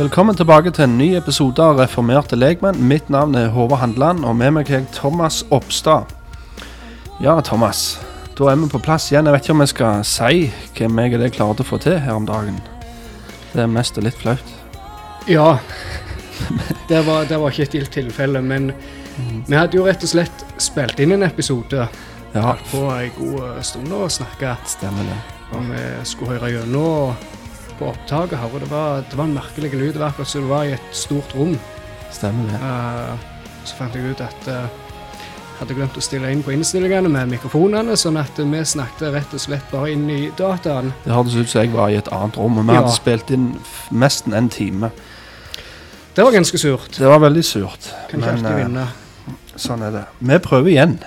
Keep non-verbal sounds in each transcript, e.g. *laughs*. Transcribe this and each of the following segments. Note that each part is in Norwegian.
Velkommen tilbake til en ny episode av Reformerte legmenn. Mitt navn er Håvard Handland, og med meg har jeg Thomas Oppstad. Ja, Thomas. Da er vi på plass igjen. Jeg vet ikke om jeg skal si hva meg og deg klarte å få til her om dagen. Det er mest litt flaut. Ja. Det var, det var ikke et gildt tilfelle, men vi hadde jo rett og slett spilt inn en episode Ja, på en god stund og snakka stemmer det. Og vi skulle høre gjennom på opptaket her. Og det var, det var en merkelig lyd. Det var akkurat som det var i et stort rom. Stemmer det. Uh, så fant jeg ut at jeg jeg hadde glemt å stille inn på innstillingene med mikrofonene, sånn at vi snakket rett og slett bare inn i dataen. Det hørtes ut som jeg var i et annet rom, og vi Ja. hadde spilt inn nesten en time. Det var ganske surt. Det var veldig surt. Kan ikke alltid eh, vinne. sånn er det. Vi prøver igjen.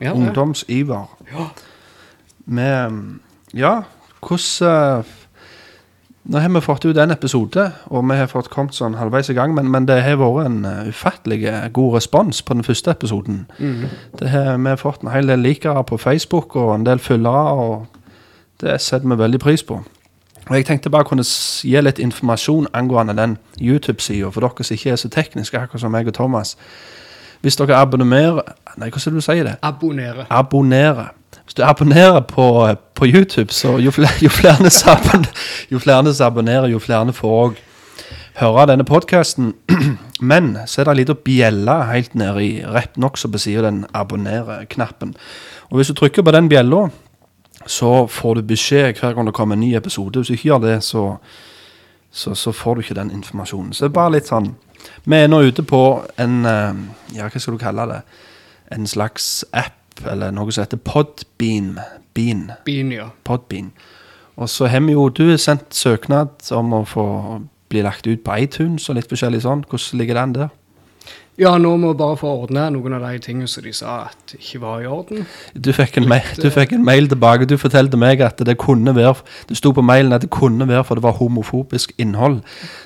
Ja, ja. Ungdomsiver. Ja. Vi Ja, hvordan eh, Nå har vi fått ut en episode, og vi har fått kommet sånn halvveis i gang, men, men det har vært en eh, ufattelig god respons på den første episoden. Mm. Det har, vi har fått en hel del likere på Facebook og en del følgere, og det setter vi veldig pris på. Og Jeg tenkte bare kunne gi litt informasjon angående den YouTube-sida, for dere som ikke er så tekniske, akkurat som meg og Thomas. Hvis dere abonnerer Nei, hvordan du si det? Abonnerer. abonnere. Hvis du abonnerer på, på YouTube, så jo flere, jo flere som abonnerer, jo flere får òg høre denne podkasten. *clears throat* Men så er det en liten bjelle helt nede i rett nokså på siden av den abonner-knappen. Og hvis du trykker på den bjella, så får du beskjed hver gang det kommer en ny episode. Hvis du ikke gjør det, så, så, så får du ikke den informasjonen. Så det er bare litt sånn Vi er nå ute på en eh, Ja, hva skal du kalle det? En slags app, eller noe som heter Podbean. Bean. Bean, ja. Podbean. Og så har vi jo Du har sendt søknad om å få bli lagt ut på iTunes og litt forskjellig sånn. Hvordan ligger den der? Ja, nå må vi bare få ordna noen av de tingene som de sa at ikke var i orden. Du fikk, en mail, du fikk en mail tilbake. Du fortalte meg at det kunne være Det sto på mailen at det kunne være for det var homofobisk innhold.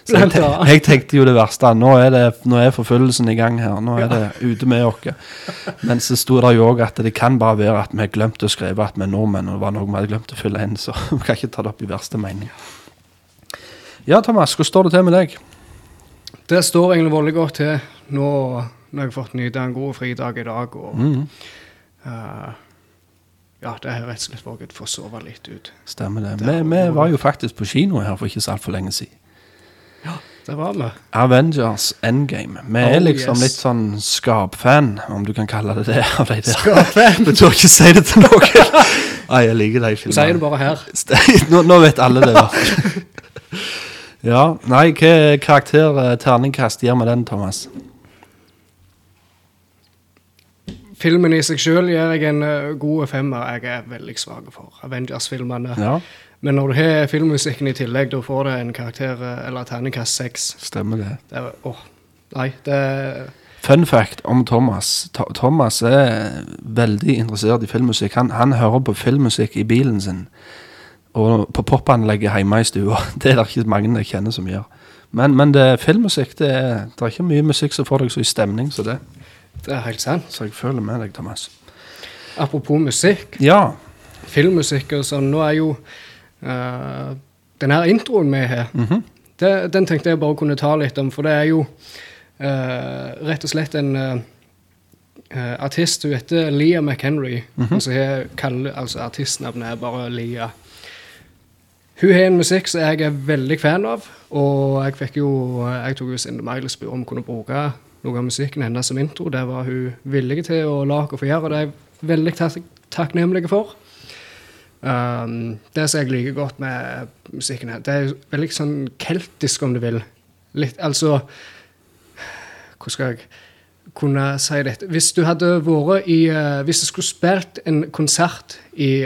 Så jeg, Blant te jeg tenkte jo det verste. Nå er, det, nå er forfølgelsen i gang her. Nå er det ute med oss. Men så sto det jo òg at det kan bare være at vi har glemt å skrive at vi er nordmenn, og det var noe vi hadde glemt å fylle inn, så *laughs* vi kan ikke ta det opp i verste mening. Ja, Thomas, hvordan står det til med deg? Det står egentlig veldig godt til nå når jeg har fått nyte en god fridag i dag. og mm. uh, Ja, det har rett og slett vært å sove litt ut. Stemmer det. Vi, vi var jo faktisk på kino her for ikke så altfor lenge siden. Ja, Det var vi. Avengers Endgame. Vi er Oh, liksom yes. litt sånn skapfan, om du kan kalle det det. *laughs* av de der. Skapfan. Du tør ikke si det til noen. Nei, jeg liker de Si det bare her. *laughs* Nå, nå vet alle det, i hvert fall. Ja, nei, hva karakter, eh, terningkast gir vi den, Thomas? Filmen i seg sjøl gir jeg en eh, god femmer. Jeg er veldig svak for Avengers-filmene. Ja, Men når du har filmmusikken i tillegg, da får du en karakter eh, eller terningkast seks. stemmer det. Det er, åh, nei, det Fun fact om Thomas. Tho- Thomas er veldig interessert i filmmusikk. Han, han hører på filmmusikk i bilen sin. Og på popanlegget hjemme i stua. *laughs* Det er det ikke mange jeg kjenner som gjør. Men, men det filmmusikk. Det er, det er ikke mye musikk som får deg så i stemning som det. Det er helt sant. Så jeg føler med deg, Thomas. Apropos musikk, Ja. filmmusikk og sånn, nå er jo uh, den her introen vi har, mhm. det, den tenkte jeg bare kunne ta litt om, for det er jo uh, rett og slett en eh, artist, hun heter Leah McHenry, Mm -hmm. altså, jeg kaller, altså artistnavnet er bare Leah. Hun har en musikk som jeg er veldig fan av, og jeg fikk jo, jeg tok jo Sinde Miles om kunne bruke noe av musikken hennes som intro. Det var hun villig til å la oss få gjøre, og det er jeg veldig tak takknemlig for. Um, det som jeg liker godt med musikken her, det er veldig sånn keltisk, om du vil. Litt, altså Hvordan skal jeg kunne si dette? Hvis du hadde vært i uh, Hvis du skulle spilt en konsert i,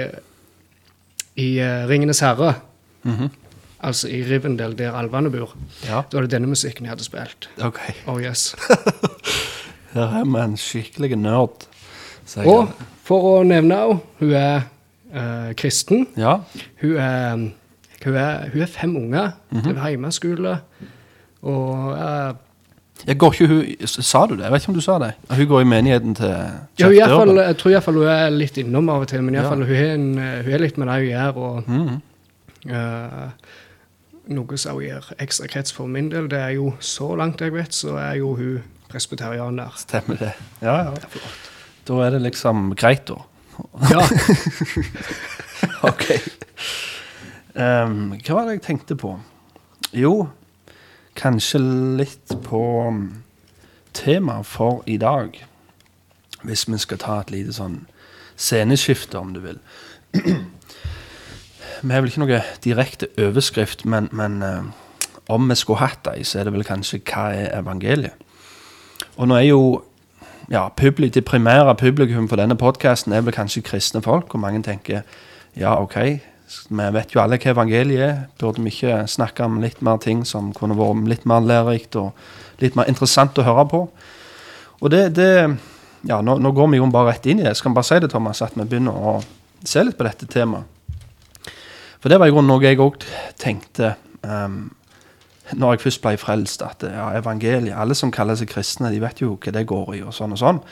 i uh, Ringenes herre, mhm. altså i Rivendell, der alvene bor, Ja, da var det denne musikken jeg hadde spilt. ok. Oh yes. *laughs* Her er vi en skikkelig nerd. Og for å nevne henne, hun er uh, kristen. Ja, Hun er, hun er, hun er fem unger, Mhm. driver hjemmeskole. Og uh, jeg går ikke hun, Sa du det? Jeg vet ikke om du sa det. Hun går i menigheten til ja, i hvert fall, jeg tror iallfall hun er litt innom av og til, men i Ja. fall, hun, er en, hun er litt med det hun gjør. Og Mm eh, noe som gir ekstra krets for min del. Det er jo så langt jeg vet, så er jo hun presbyterianer. Stemmer det. Ja, ja. Da er det liksom greit, da. Ja. *laughs* ok. Um, hva var det jeg tenkte på? Jo, kanskje litt på temaet tema for i dag. Hvis vi skal ta et lite sånn sceneskifte, om du vil. *clears throat* vi har vel ikke noe direkte overskrift, men, men eh, om vi skulle hatt ei, så er det vel kanskje hva er evangeliet? Og nå er jo ja, publik, det primære publikum for denne podkasten er vel kanskje kristne folk, og mange tenker ja, OK, vi vet jo alle hva evangeliet er. Burde vi ikke snakke om litt mer ting som kunne vært litt mer lærerikt og litt mer interessant å høre på? Og det, det ja, nå, nå, går vi jo bare rett inn i det. Skal vi bare si det, Thomas, at vi begynner å se litt på dette temaet? For det var i grunnen noe jeg òg tenkte um, når jeg først ble frelst, at ja, evangeliet Alle som kaller seg kristne, de vet jo hva det går i, og sånn og sånn.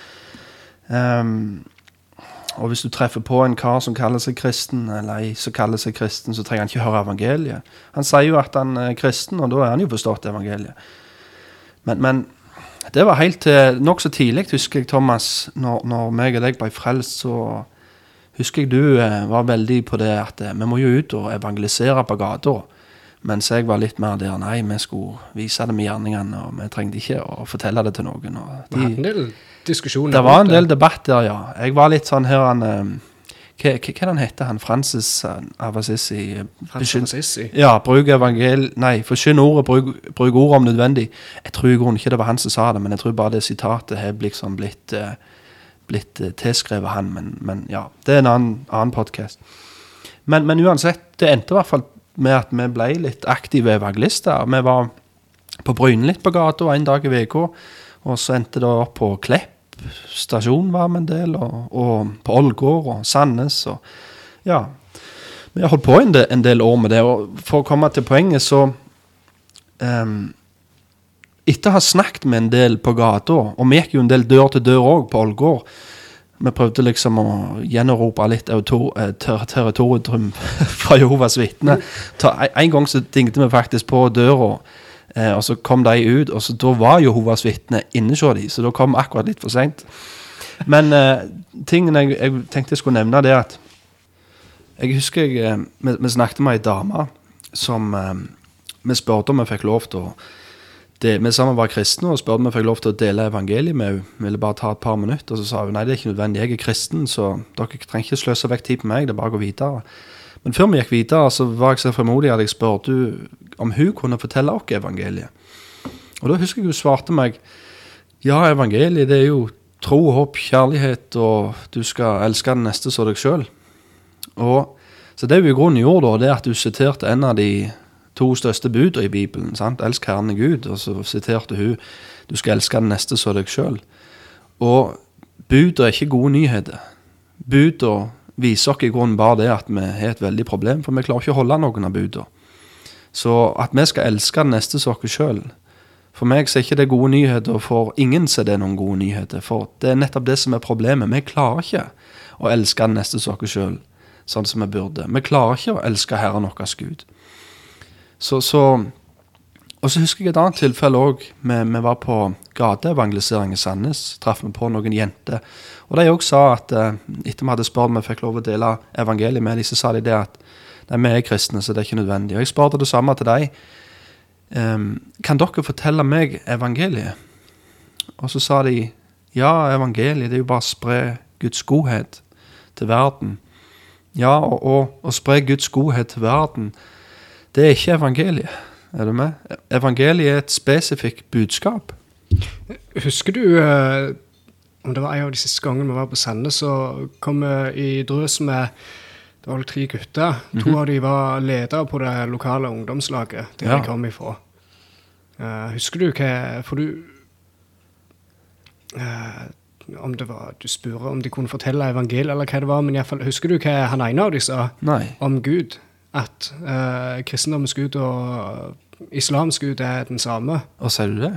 Um, og hvis du treffer på en kar som kaller seg kristen, eller ei som kaller seg kristen, så trenger han ikke høre evangeliet. Han sier jo at han er kristen, og da er han jo forstått evangeliet. Men, men det var helt til nokså tidlig, husker jeg, Thomas, når, når meg og deg ble frelst, så husker jeg du eh, var veldig på det at eh, vi må jo ut og evangelisere på gata. Mens jeg var litt mer der nei, vi skulle vise det med gjerningene, og vi trengte ikke å fortelle det til noen. De, en del diskusjoner. Det var en del debatt der, ja. Jeg var litt sånn her han eh, hva, hva han heter han? Francis av Assisi? Francis Assisi? Ja, bruk evangel... Nei, forsyn ordet, bruk, bruk ordet om nødvendig. Jeg tror i grunnen ikke det var han som sa det, men jeg tror bare det sitatet har liksom blitt uh, blitt uh, tilskrevet han, men, men, ja. Det er en annen, annen podkast. Men, men, uansett, det endte i hvert fall med at vi ble litt aktive evangelister. Vi var på Bryne litt på gata en dag i uka, og så endte det opp på Klepp stasjon var vi en del, og, og på Ålgård og Sandnes og Ja. Vi har holdt på en del, en del, år med det, og for å komme til poenget, så um, Etter å ha snakket med en del på gata, og vi gikk jo en del dør til dør òg på Ålgård Vi prøvde liksom å gjenrope litt eh, territorium *laughs* fra Jehovas vitner. En gang så dingte vi faktisk på døra. Eh, og så kom de ut, og så da var Jehovas vitner inne hos dem, så da kom akkurat litt for seint. Men eh, tingen jeg, jeg, tenkte jeg skulle nevne, det er at jeg husker jeg, vi, vi snakket med ei dame som Vi spurte om vi fikk lov til å det, vi sammen var kristne og spurte om jeg fikk lov til å dele evangeliet med henne. Vi ville bare ta et par minutter. Og så sa hun nei, det er ikke nødvendig, jeg er kristen, så dere trenger ikke sløse vekk tid på meg. det er bare å gå videre. Men før vi gikk videre, så var jeg så fremodig at jeg spurte om hun kunne fortelle oss evangeliet. Og da husker jeg hun svarte meg ja, evangeliet det er jo tro, håp, kjærlighet, og du skal elske den neste som deg sjøl. Så det hun i grunnen gjorde, da, det er at hun siterte en av de to største budene i Bibelen. sant? Elsk Herren Gud. Og så siterte hun du skal elske den neste som deg sjøl. Og budene er ikke gode nyheter. Budene viser oss i grunnen bare det at vi har et veldig problem, for vi klarer ikke å holde noen av budene. Så at vi skal elske den neste som oss sjøl For meg så er ikke det gode nyheter, og for ingen så er det noen gode nyheter. For det er nettopp det som er problemet. Vi klarer ikke å elske den neste som oss sjøl sånn som vi burde. Vi klarer ikke å elske Herren vår Gud. Så, så, og så husker jeg et annet tilfelle òg. Vi, vi, var på gateevangelisering i Sandnes. Traff vi på noen jenter. Og de òg sa at uh, etter vi hadde spurt om vi fikk lov å dele evangeliet med dem, så sa de det at nei, vi er kristne, så det er ikke nødvendig. Og jeg spurte det samme til dem. Um, kan dere fortelle meg evangeliet? Og så sa de ja, evangeliet det er jo bare å spre Guds godhet til verden. Ja, og å spre Guds godhet til verden det er ikke evangeliet. Er du med? Evangeliet er et spesifikt budskap. Husker du eh, om det var en av de siste gangene vi var på Sande, så kom vi i drøs med det var tre gutter. Mm -hmm. To av de var ledere på det lokale ungdomslaget der ja. de kom ifra. Uh, husker du hva For du uh, Om det var Du spurte om de kunne fortelle evangeliet, eller hva det var, men iallfall Husker du hva han ene av de sa Nei. om Gud? At uh, kristendommens gud og islamsk gud er den samme. Og sier du det?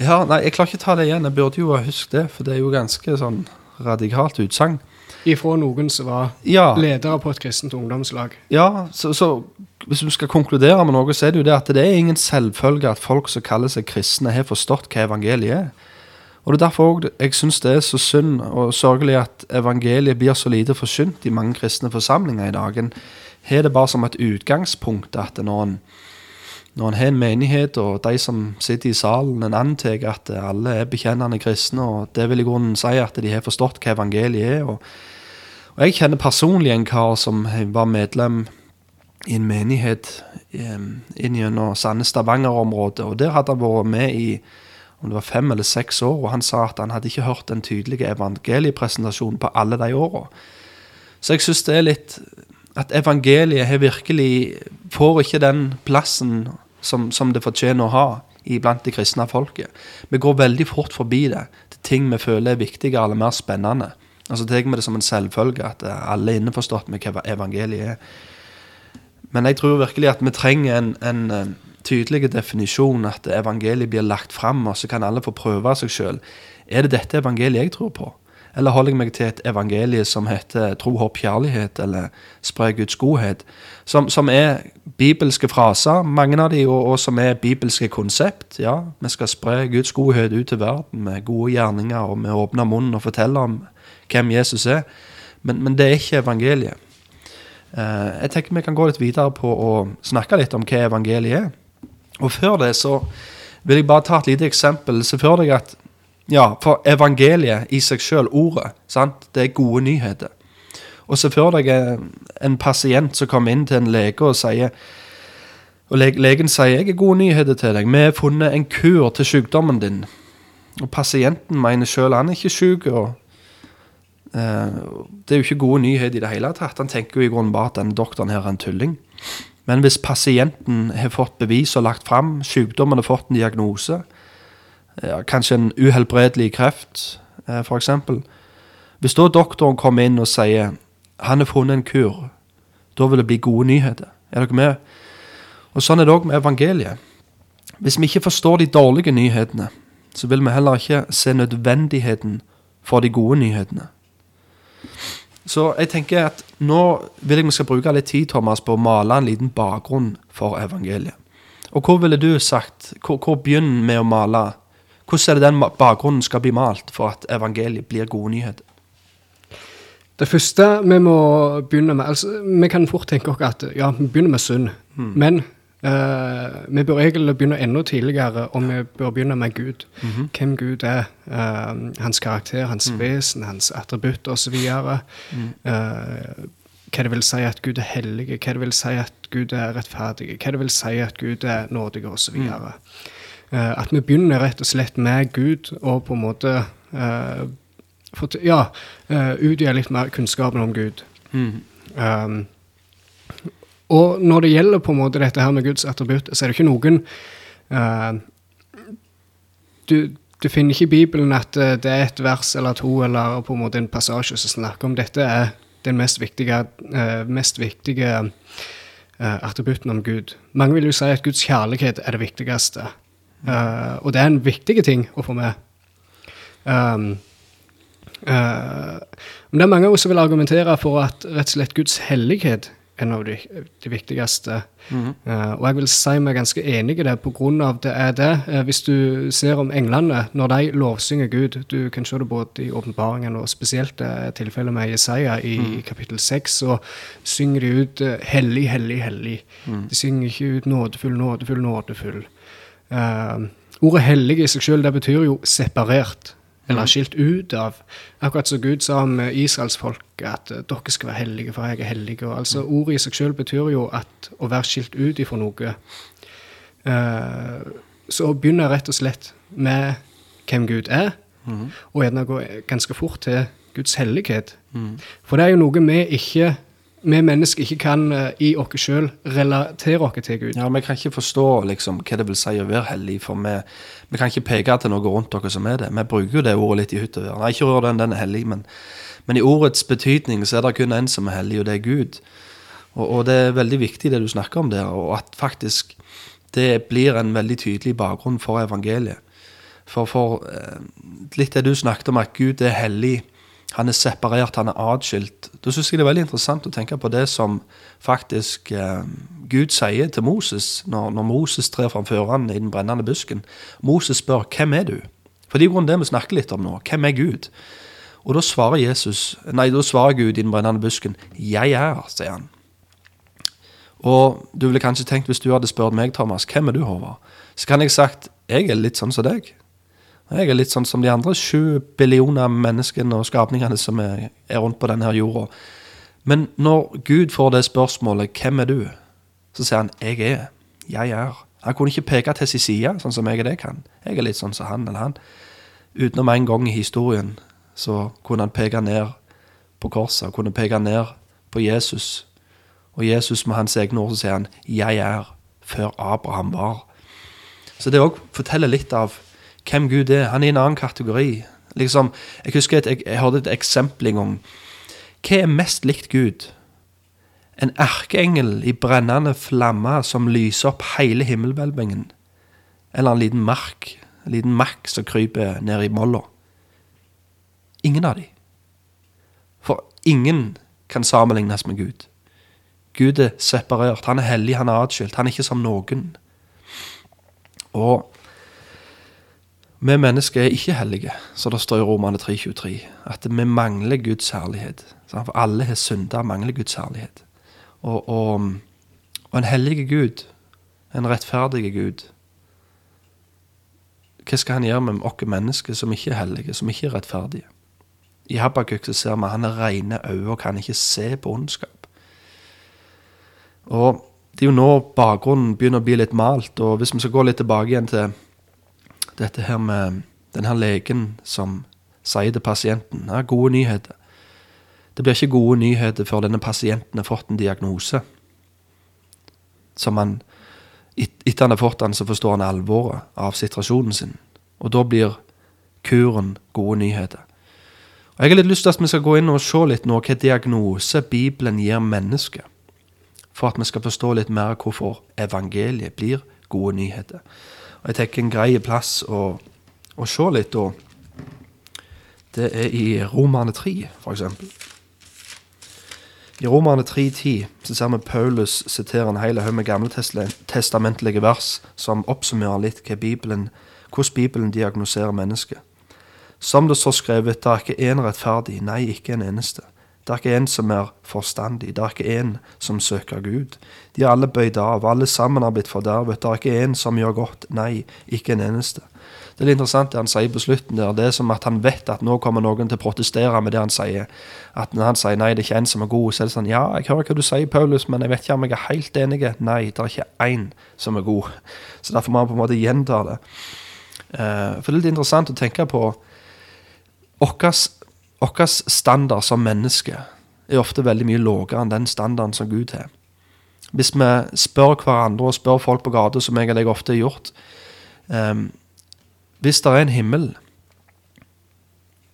Ja, nei, jeg klarer ikke å ta det igjen. Jeg burde jo ha husket det, for det er jo ganske sånn radikalt utsagn. Ifra noen som var ja. ledere på et kristent ungdomslag. Ja, så, så hvis du skal konkludere med noe, så er det jo det at det er ingen selvfølge at folk som kaller seg kristne, har forstått hva evangeliet er. Og Det er derfor også jeg syns det er så synd og sørgelig at evangeliet blir så lite forsynt i mange kristne forsamlinger i dag. En har det bare som et utgangspunkt at når en, når en har en menighet, og de som sitter i salen, en antar at alle er bekjennende kristne, og det vil i grunnen si at de har forstått hva evangeliet er. og og Jeg kjenner personlig en kar som var medlem i en menighet inn gjennom Sandnes-Stavanger-området. og Der hadde han vært med i om det var fem eller seks år, og han sa at han hadde ikke hørt den tydelige evangeliepresentasjonen på alle de åra. Så jeg syns det er litt At evangeliet har virkelig får ikke den plassen som, som det fortjener å ha iblant det kristne folket. Vi går veldig fort forbi det til ting vi føler er viktigere eller mer spennende. Og så tar vi det som en selvfølge at alle er innforstått med hva evangeliet er. Men jeg tror virkelig at vi trenger en, en, en tydelig definisjon, at evangeliet blir lagt fram, og så kan alle få prøve seg sjøl. Er det dette evangeliet jeg tror på? Eller holder jeg meg til et evangelie som heter tro, håp, kjærlighet, eller spre Guds godhet? Som, som, er bibelske fraser, mange av de, og, og, som er bibelske konsept. Ja, vi skal spre Guds godhet ut til verden med gode gjerninger, og vi åpner munnen og forteller om hvem Jesus er. Men, men det er ikke evangeliet. Uh, jeg tenker vi kan gå litt videre på å snakke litt om hva evangeliet er. Og før det så vil jeg bare ta et lite eksempel. Se for deg at ja, for evangeliet i seg sjøl, ordet, sant? det er gode nyheter. Og se for deg en pasient som kommer inn til en lege og sier Og legen sier 'Jeg har gode nyheter til deg. Vi har funnet en kur til sykdommen din.' Og pasienten mener sjøl han er ikke syk. og Eh, det er jo ikke gode nyheter i det hele tatt. Han tenker jo i grunnen bare at denne doktoren her er en tulling. Men hvis pasienten har fått bevis og lagt fram, sykdommen har fått en diagnose, kanskje en uhelbredelig kreft eh, f.eks. Hvis da doktoren kommer inn og sier han har funnet en kur, da vil det bli gode nyheter. Er dere med? Og Sånn er det òg med evangeliet. Hvis vi ikke forstår de dårlige nyhetene, så vil vi heller ikke se nødvendigheten for de gode nyhetene. Så jeg tenker at nå vil jeg vi skal bruke litt tid Thomas, på å male en liten bakgrunn for evangeliet. Og hvor ville du sagt Hvor, hvor begynner vi å male? Hvordan er det den bakgrunnen skal bli malt for at evangeliet blir gode nyheter? Det første vi må begynne med altså Vi kan fort tenke oss at ja, vi begynner med synd. Mm. Men Uh, vi bør egentlig begynne enda tidligere, og vi bør begynne med Gud. Mm -hmm. Hvem Gud er, uh, hans karakter, hans mm. vesen, hans attributter osv. Mm. Uh, hva det vil si at Gud er hellig, hva det vil si at Gud er rettferdig, hva det vil si at Gud er nådig osv. Mm. Uh, at vi begynner rett og slett med Gud, og på en måte uh, ja, uh, utgjør litt mer kunnskapen om Gud. Mm. Um, og når det gjelder på en måte dette her med Guds attributt, så er det ikke noen uh, du, du, finner ikke i Bibelen at uh, det er et vers eller to eller på en måte en passasje som snakker om dette er den mest viktige, uh, mest viktige attributten om Gud. Mange vil jo si at Guds kjærlighet er det viktigste. Og det er en viktig ting å få med. Um, men det er mange som vil argumentere for at rett og slett Guds hellighet er en av de, de viktigste. Mm uh, og jeg vil si meg ganske enig i det, på grunn av det er det. Uh, hvis du ser om englene, når de lovsynger Gud Du kan se det både i åpenbaringen og spesielt det uh, tilfellet med Jesaja i, mm. kapittel 6, så synger de ut uh, 'hellig, hellig, hellig'. Mm. De synger ikke ut 'nådefull, nådefull, nådefull'. Ordet 'hellig' i seg sjøl, betyr jo separert eller mm. skilt ut av. Akkurat som Gud sa om israelsfolket, at uh, dere skal være hellige, for jeg er hellig. Altså, mm. Ordet i seg selv betyr jo at å være skilt ut ifra noe. Uh, så å begynne rett og slett med hvem Gud er, mm. og gjerne gå ganske fort til Guds hellighet. Mm. For det er jo noe vi ikke vi mennesker ikke kan uh, i oss sjøl relatere oss til Gud. Ja, Vi kan ikke forstå liksom, hva det vil si å være hellig, for vi, vi kan ikke peke til noe rundt dere som er det. Vi bruker jo det ordet litt i hytt og vær. Ikke rør den, den er hellig, men, men, i ordets betydning så er det kun én som er hellig, og det er Gud. Og, og, det er veldig viktig det du snakker om der, og at faktisk det blir en veldig tydelig bakgrunn for evangeliet. For, for uh, litt det du snakket om, at Gud er hellig Han er separert, han er atskilt. Da syns jeg det er veldig interessant å tenke på det som faktisk eh, Gud sier til Moses når, når Moses trer framfor han i den brennende busken. Moses spør 'Hvem er du?' For det er jo det vi snakker litt om nå. Hvem er Gud? Og da svarer Jesus, nei, da svarer Gud i den brennende busken 'Jeg er', sier han. Og du ville kanskje tenkt, hvis du hadde spurt meg, Thomas, hvem er du, Håvard? Så kan jeg sagt 'Jeg er litt sånn som deg'. Jeg er litt sånn som de andre sju billioner menneskene og skapningene som er, er rundt på denne jorda. Men når Gud får det spørsmålet 'Hvem er du?', så sier han 'Jeg er'. Jeg er. Han kunne ikke peke til sin side, sånn som jeg og det kan. Jeg er litt sånn som han eller han. Utenom en gang i historien så kunne han peke ned på korset, kunne peke ned på Jesus. Og Jesus med hans egne ord så sier han 'Jeg er', før Abraham var. Så det òg forteller litt av hvem Gud er. Han er i en annen kategori. Liksom, jeg husker et, jeg, jeg hørte et eksempel en gang. Hva er mest likt Gud? En erkeengel i brennende flamme som lyser opp hele himmelhvelvingen? Eller en liten mark, en liten makk som kryper ned i molla? Ingen av de. For ingen kan sammenlignes med Gud. Gud er separert, han er hellig, han er atskilt. Han er ikke som noen. Og vi mennesker er ikke hellige, så det står i Romane 3,23. At vi mangler Guds herlighet. For alle har synda og mangler Guds herlighet. Og, og, og en hellig Gud, en rettferdig Gud Hva skal han gjøre med oss mennesker som ikke er hellige, som ikke er rettferdige? I Habakuk ser vi han har rene øyne og kan ikke se på ondskap. Og det er jo nå bakgrunnen begynner å bli litt malt. Og hvis vi skal gå litt tilbake igjen til dette her med denne legen som sier til pasienten ja, gode nyheter. Det blir ikke gode nyheter før denne pasienten har fått en diagnose. Som han, Etter han har fått den, så forstår han alvoret av situasjonen sin. Og da blir kuren gode nyheter. Og Jeg har litt lyst til at vi skal gå inn og se litt nå hva diagnose Bibelen gir mennesket. For at vi skal forstå litt mer hvorfor evangeliet blir gode nyheter. Og Jeg tenker en grei plass å, å se litt da. Det er i Romane 3, f.eks. I Romane 3.10 så ser vi Paulus sitere en hel haug med gamletestamentlige vers som oppsummerer litt Bibelen, hvordan Bibelen diagnoserer mennesket. Som det så skrevet, det er ikke én rettferdig, nei, ikke en eneste. Det er ikke en som er forstandig, det er ikke en som søker Gud. De er alle bøyd av, alle sammen har blitt fordervet. Det er ikke en som gjør godt, nei, ikke en eneste. Det er interessant det han sier på slutten der. Det er som at han vet at nå kommer noen til å protestere med det han sier. At når han sier nei, det er ikke en som er god, så er det sånn ja, jeg hører hva du sier, Paulus, men jeg vet ikke om jeg er helt enig. Nei, det er ikke én som er god. Så derfor må han på en måte gjenta det. Uh, for det er litt interessant å tenke på vår standard som menneske er ofte veldig mye lavere enn den standarden som Gud har. Hvis vi spør hverandre og spør folk på gata, som jeg og deg ofte har gjort um, hvis det er en himmel,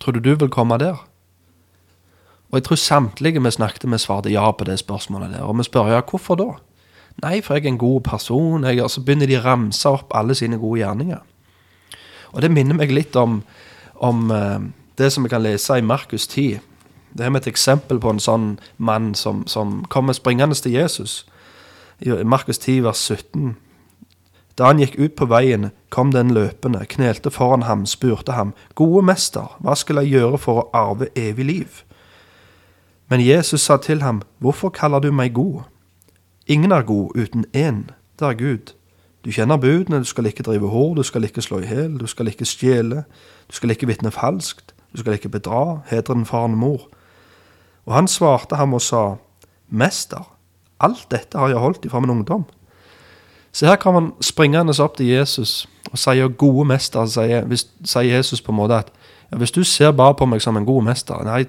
tror du du vil komme der? Og jeg tror samtlige vi snakket med, svarte ja på det spørsmålet der. Og vi spør ja, hvorfor da? Nei, for jeg er en god person. Jeg, og så begynner de å ramse opp alle sine gode gjerninger. Og det minner meg litt om, om uh, det som vi kan lese i Markus 10. Det er med et eksempel på en sånn mann som, som kommer springende til Jesus. I Markus 10, vers 17. Da han gikk ut på veien, kom den løpende, knelte foran ham, spurte ham, Gode mester, hva skal jeg gjøre for å arve evig liv? Men Jesus sa til ham, Hvorfor kaller du meg god? Ingen er god uten én, det er Gud. Du kjenner budene, du skal ikke drive hår, du skal ikke slå i hjel, du skal ikke stjele, du skal ikke vitne falskt, du skal ikke bedra, hedre din far og mor. Og han svarte ham og sa, Mester, alt dette har jeg holdt ifra min ungdom. Så her kan man springende opp til Jesus og sier gode mester. Sier, sier Jesus på en måte at ja, hvis du ser bare på meg som en god mester Nei,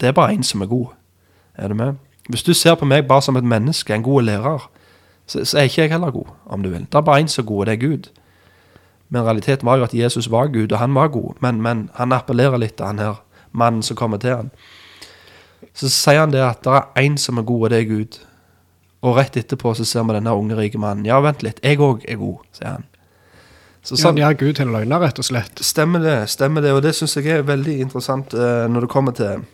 det er bare én som er god. Er du med? Hvis du ser på meg bare som et menneske, en god lærer, så, så er ikke jeg heller god, om du vil. Det er bare én som er god, og det er Gud. Men realiteten var jo at Jesus var Gud, og han var god. Men, men han appellerer litt til han her mannen som kommer til han. Så sier han det at det er én som er god, og det er Gud. Og rett etterpå så ser vi denne unge, rike mannen. Ja, vent litt, jeg òg er god, sier han. Så Ja, sånn, han gjør Gud til en løgner, rett og slett. Stemmer det, stemmer det, og det syns jeg er veldig interessant uh, når det kommer til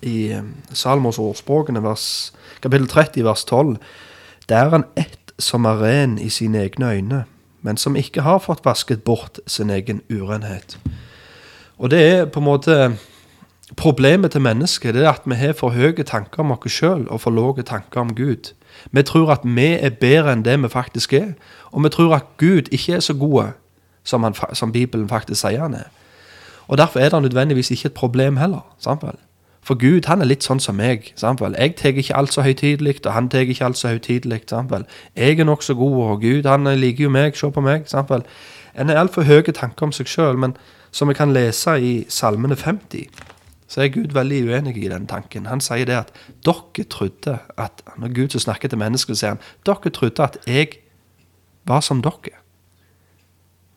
i eh, Salmos ordspråkene, vers, kapittel 30, vers 12. Det er en ett som er ren i sine egne øyne, men som ikke har fått vasket bort sin egen urenhet. Og det er på en måte Problemet til mennesket det er at vi har for høye tanker om oss sjøl og for lave tanker om Gud. Vi tror at vi er bedre enn det vi faktisk er, og vi tror at Gud ikke er så god som, som Bibelen faktisk sier han er. Og Derfor er det nødvendigvis ikke et problem heller. vel? For Gud han er litt sånn som meg. sant? Jeg tar ikke alt så høytidelig, og han tar ikke alt så høytidelig. Jeg er nokså god, og Gud han liker jo meg. Se på meg. sant vel? En har altfor høye tanker om seg sjøl, men som vi kan lese i Salmene 50, så er Gud veldig uenig i den tanken. Han sier det at dere trodde at Når Gud så snakker til mennesker, sier han dere trodde at jeg var som dere.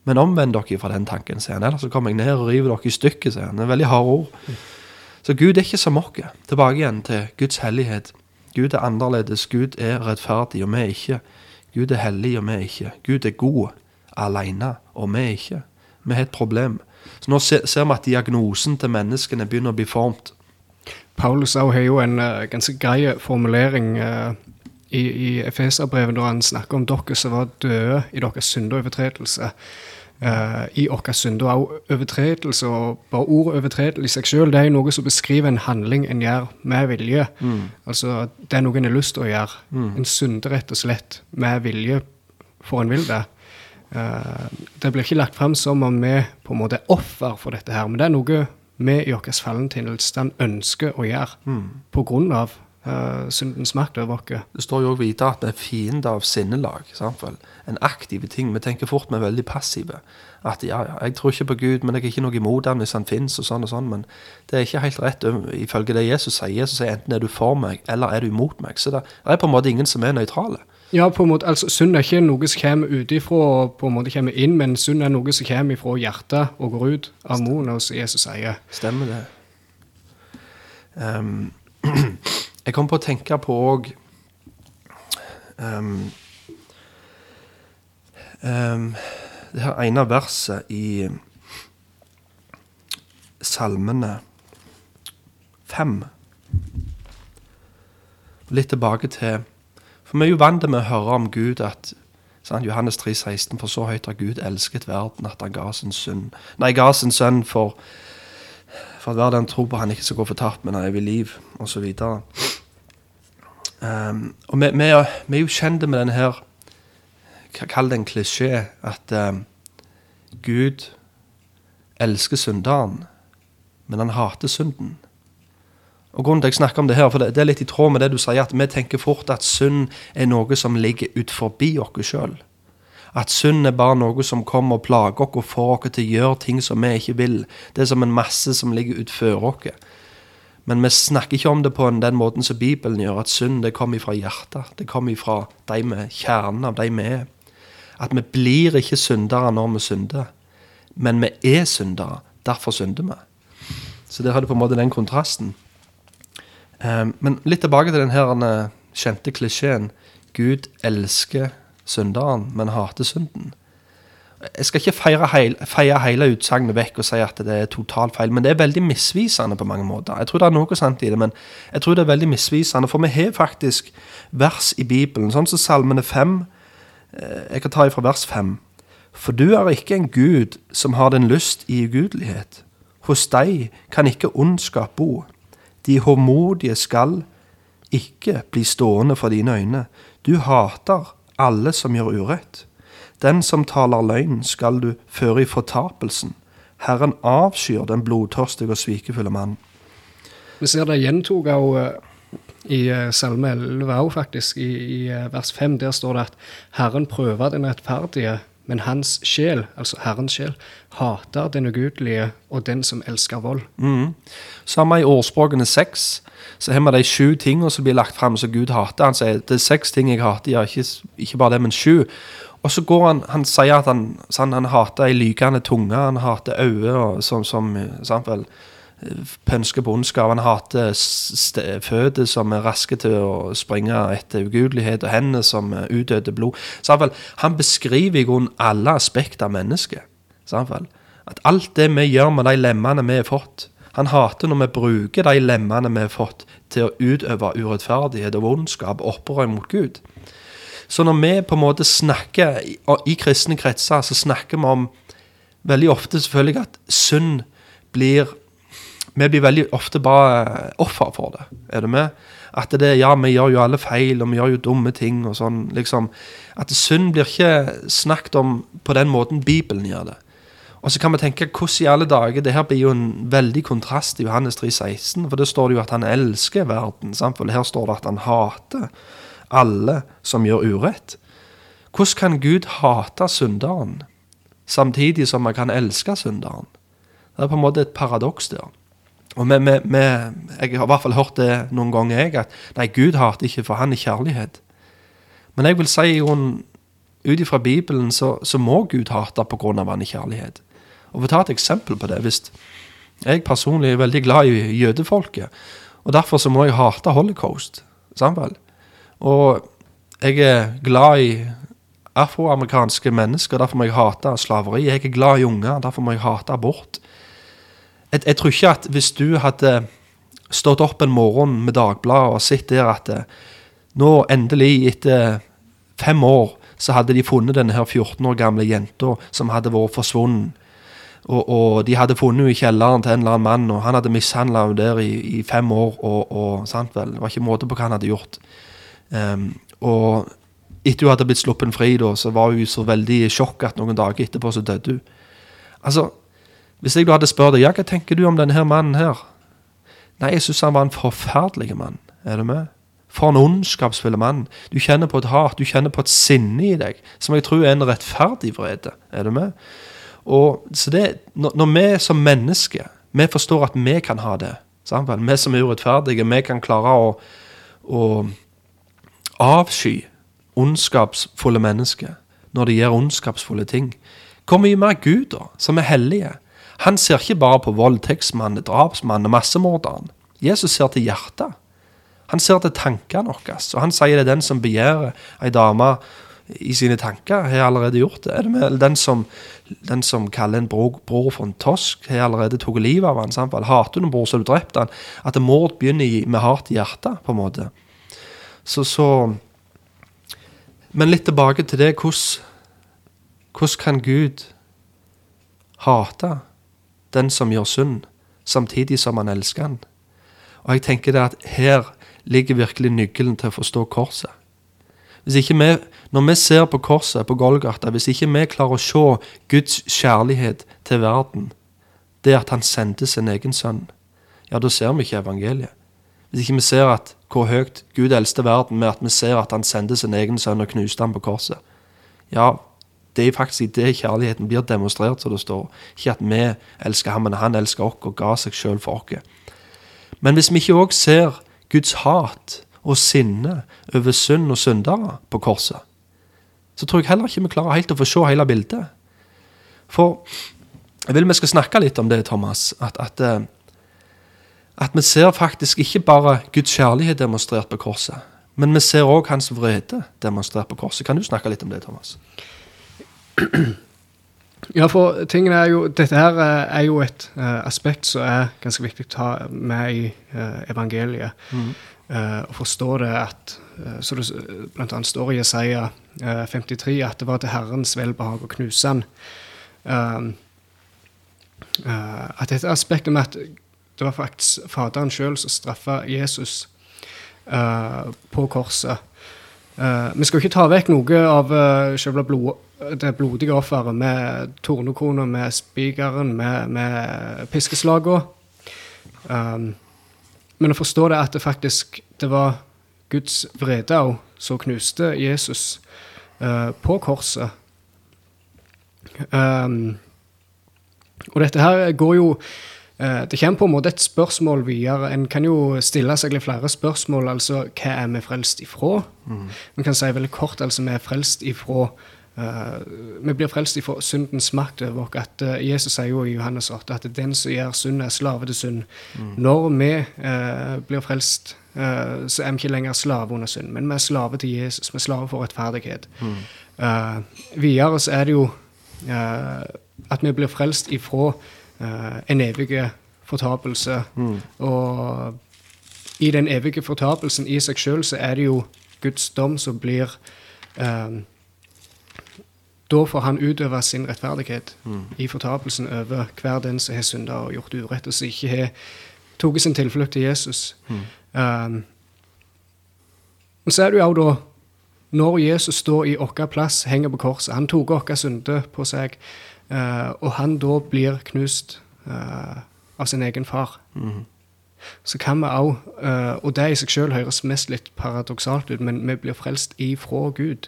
Men omvend dere fra den tanken, sier han. Ellers så kommer jeg ned og river dere i stykker, sier han. Det er veldig harde ord. Så Gud er ikke som oss. Tilbake igjen til Guds hellighet. Gud er annerledes. Gud er rettferdig, og vi er ikke. Gud er hellig, og vi er ikke. Gud er god alene, og vi er ikke. Vi har et problem. Så nå ser, vi at diagnosen til menneskene begynner å bli formt. Paulus har jo en eh, ganske grei formulering eh, i, i Efeserbrevet når han snakker om dere som var døde i deres synder og overtredelse. Eh, I vår synd. og overtredelse, og bare ordet overtredelse i seg selv, det er noe som beskriver en handling en gjør med vilje. Altså, det er noe en har lyst til å gjøre. En synder rett og slett med vilje, for en vil det. Uh, det blir ikke lagt fram som om vi på en måte er offer for dette her, men det er noe vi i vår fallen tilstand ønsker å gjøre på grunn eh, syndens makt over oss. Det står jo også videre at vi er fiender av sinnelag. Vel? En aktiv ting. Vi tenker fort vi er veldig passive. At ja, ja, jeg tror ikke på Gud, men jeg er ikke noe imot han hvis han fins, og sånn og sånn. Men det er ikke helt rett ø, ifølge det Jesus sier. Jesus sier enten er du for meg, eller er du imot meg. Så det er på en måte ingen som er nøytrale. Ja, på en måte, altså Synd er ikke noe som kommer utifra og på en måte kommer inn, men synd er noe som kommer fra hjertet og går ut av munnen, som Jesus sier. Stemmer det. Ehm, *clears throat* jeg kom på å tenke på òg um, um, Det her ene verset i Salmene fem. Litt tilbake til For vi er jo vant med å høre om Gud at sant, Johannes 3, 16, For så høyt har Gud elsket verden at han ga sin sønn Nei, ga sin sønn for for at hver den tror på han ikke skal gå fortapt, men har evig liv, osv. Um, og vi, vi, er, vi er jo kjent med denne her ka- Kall det en klisjé at um, Gud elsker synderen, men han hater synden. Og grunnen til at jeg snakker om Det her, for det, er litt i tråd med det du sier, at vi tenker fort at synd er noe som ligger ut forbi oss sjøl. At synd er bare noe som kommer og plager oss og får oss til å gjøre ting som vi ikke vil. Det er som en masse som ligger utfor oss. Men vi snakker ikke om det på den måten som Bibelen gjør, at synd det kommer fra hjertet. Det kommer fra de med kjernen av de vi er. At vi blir ikke syndere når vi synder, men vi er syndere. Derfor synder vi. Så der har du på en måte den kontrasten. Eh, men litt tilbake til den kjente klisjeen. Gud elsker synderen, men hater synden. Jeg skal ikke feire heil, feie hele utsagnet vekk og si at det er totalt feil, men det er veldig misvisende på mange måter. Jeg tror det er noe sant i det, men jeg tror det er veldig misvisende, for vi har faktisk vers i Bibelen, sånn som Salmene 5. eh, Jeg kan ta ifra vers 5. For du er ikke en Gud som har den lyst i ugudelighet. Hos deg kan ikke ondskap bo. De håmodige skal ikke bli stående for dine øyne. Du hater alle som gjør urett. Den som taler løgn, skal du føre i fortapelsen. Herren avskyr den blodtørstige og svikefulle mannen. Vi ser det gjentok eh, i eh, Salme 11 òg, faktisk. I, i eh, vers 5 der står det at Herren prøver den rettferdige, men hans sjel, altså Herrens sjel, hater den ugudelige og den som elsker vold. Mm. Samme i ordspråkene seks, så har vi de sju tingene som blir lagt fram som Gud hater. Han sier det er seks ting jeg hater, ja, ikke, ikke bare det, men sju. Og så går han, han sier at han, sånn, han hater ei lykende tunge, han hater øyne og som, som sant pønsker på ondskap. Han hater føtter som er raske til å springe etter ugudelighet, og hender som utdødde blod. Så han beskriver i grunnen alle aspekter av mennesket. Så At alt det vi gjør med de lemmene vi har fått Han hater når vi bruker de lemmene vi har fått, til å utøve urettferdighet og ondskap opprør mot Gud. Så når vi på en måte snakker i, i kristne kretser, så snakker vi om veldig ofte selvfølgelig at synd blir Vi blir veldig ofte bare offer for det. Er du med? At det er, ja, vi gjør jo alle feil, og vi gjør jo dumme ting og sånn. liksom. At synd blir ikke snakket om på den måten Bibelen gjør det. Og så kan vi tenke, hvordan i alle dager, det her blir jo en veldig kontrast i Johannes 3,16, for det står det jo at han elsker verden, sant? for her står det at han hater alle som gjør urett. Hvordan kan Gud hate synderen, samtidig som man kan elske synderen? Det er på en måte et paradoks der. Og vi, vi, vi, Jeg har i hvert fall hørt det noen ganger, jeg, at nei, Gud hater ikke, for han er kjærlighet. Men jeg vil si i grunnen, ut ifra Bibelen så, så må Gud hate av han er kjærlighet. Og For å ta et eksempel på det hvis Jeg personlig er veldig glad i jødefolket. Og derfor så må jeg hate holocaust. Sant vel? Og jeg er glad i afroamerikanske mennesker, derfor må jeg hate slaveri. Jeg er glad i unger, derfor må jeg hate abort. Jeg, jeg tror ikke at hvis du hadde stått opp en morgen med Dagbladet og sett der at eh, nå endelig, etter fem år, så hadde de funnet denne her 14 år gamle jenta som hadde vært forsvunnet. Og, og de hadde funnet henne i kjelleren til en eller annen mann, og han hadde mishandla henne der i, i fem år. Og, og sant vel, Det var ikke måte på hva han hadde gjort. Ehm, og etter hun hadde blitt sluppet fri, da, så var hun så veldig i sjokk at noen dager etterpå så døde hun. Altså, Hvis jeg da hadde spurt deg ja, hva tenker du om denne her mannen her? Nei, jeg syns han var en forferdelig mann. Er du med? For en ondskapsfull mann. Du kjenner på et hat, du kjenner på et sinne i deg, som jeg tror er en rettferdig vrede. Er du med? Og så det, når, vi som mennesker vi forstår at vi kan ha det, sant vi som er urettferdige, vi kan klare å, å avsky ondskapsfulle mennesker når de gjør ondskapsfulle ting. Hvor mye mer Gud, da, som er hellige? Han ser ikke bare på voldtektsmannen, drapsmannen og massemorderen. Jesus ser til hjertet. Han ser til tankene våre. Og han sier det er den som begjærer ei dame i sine tanker, har allerede gjort det. Er eller den, som, den som kaller en bror, bror for en tosk, har allerede tatt livet av han. Vel? Hater du en bror, så har du drept han. At mord begynner med hardt hjerte, på en måte. Så, så Men litt tilbake til det. Hvordan, hvordan kan Gud hate den som gjør synd, samtidig som han elsker han? Og jeg tenker det at her ligger virkelig nøkkelen til å forstå korset. Hvis ikke vi, Når vi ser på korset på Golgata, hvis ikke vi klarer å se Guds kjærlighet til verden, det at han sendte sin egen sønn, ja, da ser vi ikke evangeliet. Hvis ikke vi ser at hvor høyt Gud eldste verden med at vi ser at han sendte sin egen sønn og knuste ham på korset, ja, det er faktisk i det kjærligheten blir demonstrert, som det står. Ikke at vi elsker ham, men han elsker oss og ga seg sjøl for oss. Men hvis vi ikke òg ser Guds hat og sinne over synd og syndere på korset, så tror jeg heller ikke vi klarer helt å få se hele bildet. For jeg vil vi skal snakke litt om det, Thomas. At, at, eh, at vi ser faktisk ikke bare Guds kjærlighet demonstrert på korset, men vi ser òg hans vrede demonstrert på korset. Kan du snakke litt om det, Thomas? *clears throat* Ja, for tingen er jo Dette her eh, er jo et uh, aspekt som er ganske viktig å ta med i uh, evangeliet. Eh, og forstå det at uh, Som det bl.a. står i Jesaja eh, 53 at det var til Herrens velbehag å knuse han. At dette aspektet med at det var faktisk Faderen sjøl som straffa Jesus uh, på korset. Uh, vi skal jo ikke ta vekk noe av uh, selve blod, det blodige offeret med tornekrona, med spikeren, med, med piskeslagene. Um, men å forstå det at det faktisk det var Guds vrede òg som knuste Jesus uh, på korset. Um, og dette her går jo Det kommer på en måte et spørsmål videre. En kan jo stille seg litt flere spørsmål. Altså, hva er vi frelst ifra? Vi kan si veldig kort altså vi er frelst ifra uh, vi blir frelst ifra syndens makt over oss. At uh, Jesus sier jo i Johannes 8 at den som gjør synd, er slave til synd. Når vi uh, blir frelst, eh, så er vi ikke lenger slave under synd, men vi er slave til Jesus. Vi er slave for rettferdighet. Eh, videre så er det jo eh, at vi blir frelst ifra eh, en evig fortapelse. Og i den evige fortapelsen i seg sjøl så er det jo Guds dom som blir um, Da får han utøve sin rettferdighet i fortapelsen over hver den som har synda og gjort urett, og som ikke har tatt sin tilflukt til Jesus. Eh, men så er det jo også da når Jesus står i vår plass, henger på korset Han tok våre synder på seg, eh, og han da blir knust eh, av sin egen far. Så kan vi òg, og det i seg sjøl høres mest litt paradoksalt ut, men vi blir frelst ifra Gud.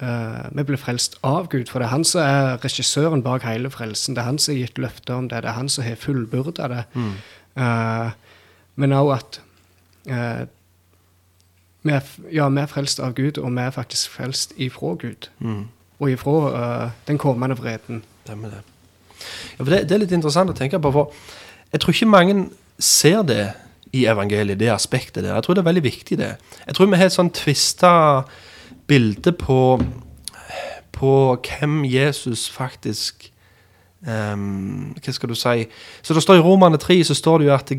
Eh, vi blir frelst av Gud, for det er han som er regissøren bak hele frelsen. Det er han som har gitt løfter om det, det er han som har fullbyrda det. Eh, men òg at eh, vi er, ja, vi er frelst av Gud, og vi er faktisk frelst ifra Gud. Og ifra uh, den kommende vreden. Det. Ja, det, det er litt interessant å tenke på, for jeg tror ikke mange ser det i evangeliet, det aspektet der. Jeg tror det er veldig viktig, det. Jeg tror vi har et sånn tvista bilde på, på hvem Jesus faktisk Um, Hva skal du si? Så det står I Romane 3 så står det jo at,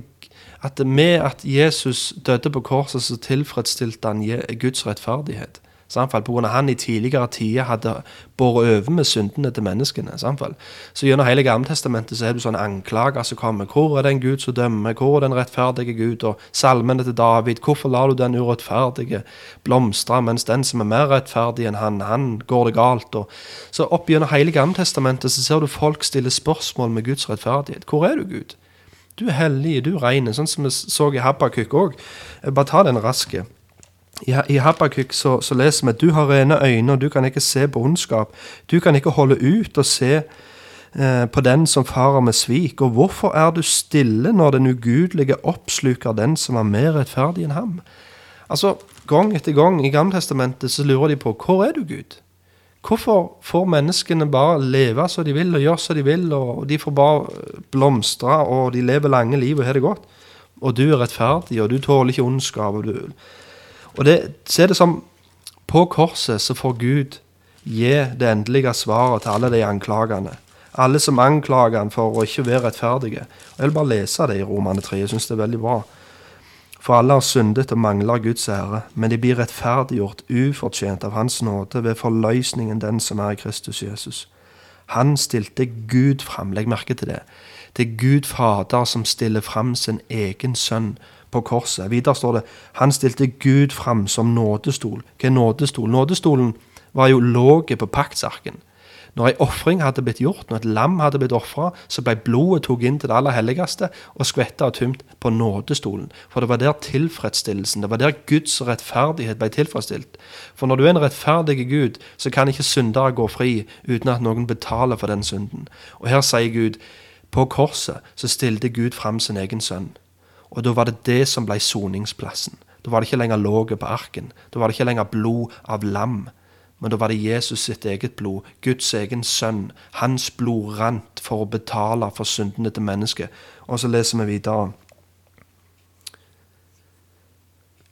at med at Jesus døde på korset, så tilfredsstilte han Guds rettferdighet. Samfall, på grunn av han i tidligere tider hadde båret over med syndene til menneskene. Samfall. Så gjennom hele Gammeltestamentet så er det sånne anklager som kommer. Hvor er den Gud som dømmer? Hvor er den rettferdige Gud? Og salmene til David. Hvorfor lar du den urettferdige blomstre, mens den som er mer rettferdig enn han, han går det galt? Og så opp gjennom hele Gammeltestamentet så ser du folk stille spørsmål med Guds rettferdighet. Hvor er du, Gud? Du er hellig, du reine. sånn som vi så i Habakkuk òg. Bare ta den raske. I, I Habakkuk så, så leser vi at du har rene øyne, og du kan ikke se på ondskap. Du kan ikke holde ut og se eh, på den som farer med svik. Og hvorfor er du stille når den ugudelige oppsluker den som er mer rettferdig enn ham? Altså, Gang etter gang i Gamletestamentet så lurer de på hvor er du, Gud? Hvorfor får menneskene bare leve som de vil og gjøre som de vil, og de får bare blomstre, og de lever lange liv og har det godt? Og du er rettferdig, og du tåler ikke ondskap. Og, du, og det, så er det som På korset så får Gud gi det endelige svaret til alle de anklagene. Alle som anklager han for å ikke være rettferdige. Jeg vil bare lese det i Romane 3. Jeg syns det er veldig bra. For alle har syndet og mangler Guds ære, men de blir rettferdiggjort ufortjent av Hans nåde ved forløsningen den som er i Kristus Jesus. Han stilte Gud fram, legg merke til det. Det er Gud Fader som stiller fram sin egen sønn på korset. Videre står det han stilte Gud fram som nådestol. Hva er nådestol? Nådestolen var jo låget på paktsarken. Når ei ofring hadde blitt gjort, når et lam hadde blitt ofra, så ble blodet tatt inn til det aller helligste og skvetta og tømt på nådestolen. For det var der tilfredsstillelsen, det var der Guds rettferdighet ble tilfredsstilt. For når du er en rettferdig Gud, så kan ikke syndere gå fri uten at noen betaler for den synden. Og her sier Gud, på korset så stilte Gud fram sin egen sønn. Og da var det det som ble soningsplassen. Da var det ikke lenger låget på arken. Da var det ikke lenger blod av lam. Men da var det Jesus sitt eget blod, Guds egen sønn. Hans blod rant for å betale for syndene til mennesket. Og så leser vi videre.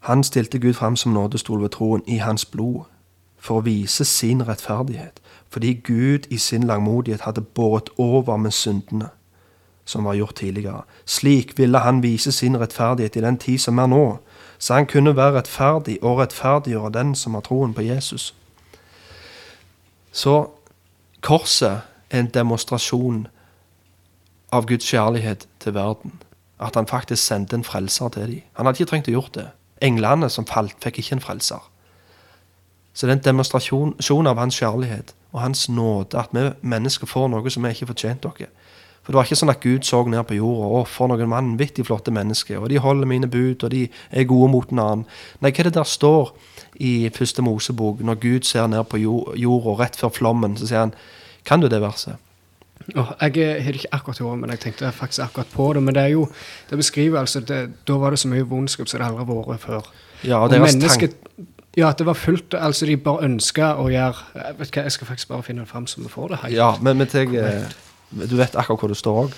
Han stilte Gud fram som nådestol ved troen i hans blod, for å vise sin rettferdighet, fordi Gud i sin langmodighet hadde båret over med syndene som var gjort tidligere. Slik ville han vise sin rettferdighet i den tid som er nå, så han kunne være rettferdig og rettferdiggjøre den som har troen på Jesus. Så korset er en demonstrasjon av Guds kjærlighet til verden. At han faktisk sendte en frelser til dem. Han hadde ikke trengt å gjort det. Englene som falt, fikk ikke en frelser. Så det er en demonstrasjon av hans kjærlighet og hans nåde, at vi mennesker får noe som vi ikke fortjente dere. For det var ikke sånn at Gud så ned på jorda 'Å, for noen vanvittig flotte mennesker, og de holder mine bud, og de er gode mot en annen. Nei, hva er det der står i første Mosebok, når Gud ser ned på jorda rett før flommen, så sier han Kan du det verset? Oh, jeg har ikke akkurat i men jeg tenkte faktisk akkurat på det. Men det er jo, det beskriver altså det, Da var det så mye vondskap som det aldri har vært før. Ja, og deres og. Ja, at det var fullt Altså, de bare ønska å gjøre Jeg vet hva, jeg skal faktisk bare finne det fram så vi får det helt. Ja, men, men jeg, eh, du vet akkurat hvor det står òg?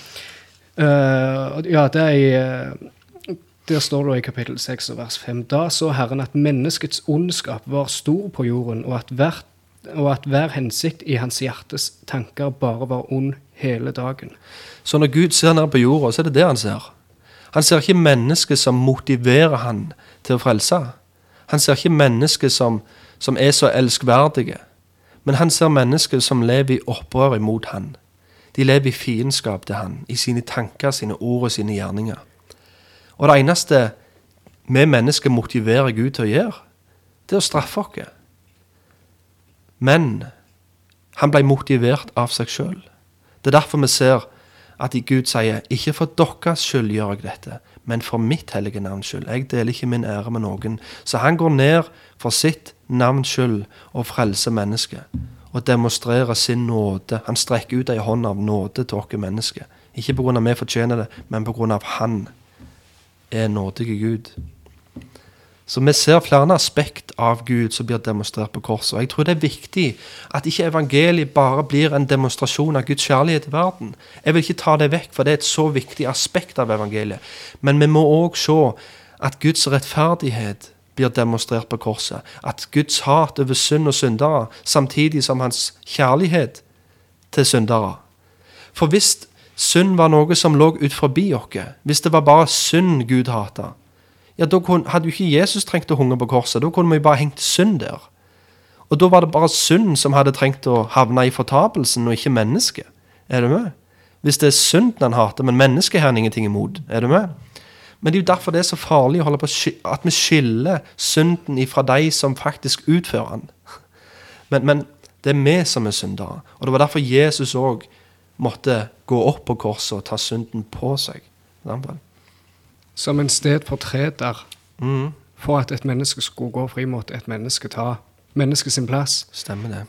Uh, ja, det er i eh, Der står det i kapittel 6 og vers 5. Da så Herren at menneskets ondskap var stor på jorden, og at, hver, og at hver hensikt i hans hjertes tanker bare var ond hele dagen. Så når Gud ser ned på jorda, så er det det han ser. Han ser ikke mennesket som motiverer han til å frelse. Han ser ikke mennesket som, som er så elskverdige. Men han ser mennesket som lever i opprør imot han. De lever i fiendskap til han, i sine tanker, sine ord og sine gjerninger. Og det eneste vi mennesker motiverer Gud til å gjøre, det er å straffe oss. Men han ble motivert av seg sjøl. Det er derfor vi ser at Gud sier, 'Ikke for deres skyld gjør jeg dette, men for mitt hellige navns skyld.' 'Jeg deler ikke min ære med noen.' Så han går ned for sitt navns skyld og frelser mennesket. Og demonstrerer sin nåde. Han strekker ut ei hånd av nåde til oss mennesker. Ikke pga. vi fortjener det, men pga. han er nådige Gud. Så vi ser flere aspekt av Gud som blir demonstrert på korset. Jeg tror det er viktig at ikke evangeliet bare blir en demonstrasjon av Guds kjærlighet til verden. Jeg vil ikke ta det vekk, for det er et så viktig aspekt av evangeliet. Men vi må òg se at Guds rettferdighet blir demonstrert på korset. At Guds hat over synd og syndere, samtidig som hans kjærlighet til syndere. For hvis synd var noe som lå ut forbi oss, hvis det var bare synd Gud hata, ja, da hadde jo ikke Jesus trengt å hunge på korset. Da kunne vi bare hengt synd der. Og da var det bare synd som hadde trengt å havne i fortapelsen, og ikke mennesket. Er du med? Hvis det er synden han hater, men mennesket har han ingenting imot. Er du med? Men det er jo derfor det er så farlig å holde på at vi skiller synden ifra de som faktisk utfører den. Men, men det er vi som er syndere. Og det var derfor Jesus òg måtte gå opp på korset og ta synden på seg. Som en stedfortreder Mm. for at et menneske skulle gå fri mot et menneske ta mennesket sin plass. Stemmer det.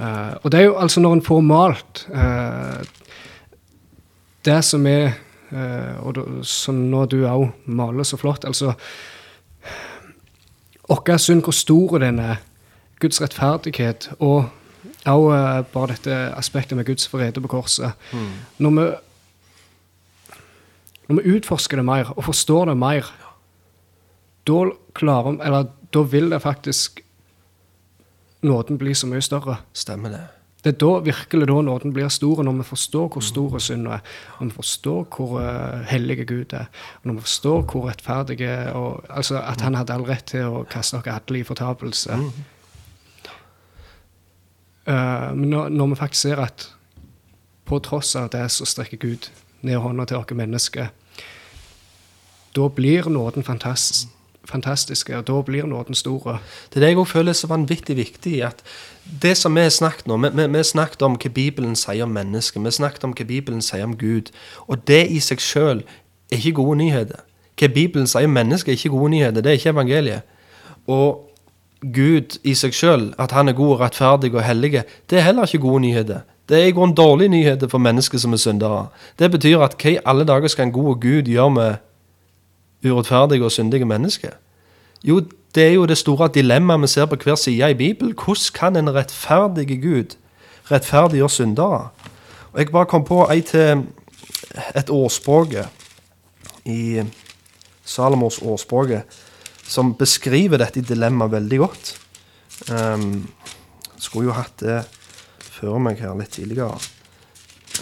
Uh, og det er jo altså når en får malt uh, det som er Og da- som nå du òg maler så flott Altså Vår synd, hvor stor den er, Guds rettferdighet og òg bare dette aspektet med Guds vrede på korset. Mm. Når vi når vi utforsker det mer og forstår det mer, da klarer Eller da vil det faktisk nåden bli så mye større. Stemmer det. Det er da virkelig da nåden blir stor, når vi forstår hvor stor synda er, når vi forstår hvor uh, hellige Gud er, og når vi forstår hvor rettferdig er, og, altså at han hadde all rett til å kaste oss alle i fortapelse. Uh, men når, når vi faktisk ser at på tross av det så strekker Gud ned hånda til oss mennesker, da blir nåden fantastisk, fantastiske, og da blir nåden store. Det er det jeg også føler er så vanvittig viktig. at Det som vi har snakket om, vi, vi, vi snakket om hva Bibelen sier om mennesket, vi snakket om hva Bibelen sier om Gud. Og det i seg sjøl er ikke gode nyheter. Hva Bibelen sier om mennesket, er ikke gode nyheter. Det er ikke evangeliet. Og Gud i seg sjøl, at han er god rettferdig og hellig, det er heller ikke gode nyheter. Det er i grunnen dårlige nyheter for mennesker som er syndere. Det betyr at hva i alle dager skal en god Gud gjøre med urettferdige og syndige mennesker? Jo, det er jo det store dilemmaet vi ser på hver side i Bibelen. Hvordan kan en rettferdig Gud rettferdiggjøre syndere? Og Jeg bare kom på ei til et ordspråk i Salomos årspråk som beskriver dette dilemmaet veldig godt. Um, skulle jo hatt det før meg her litt tidligere.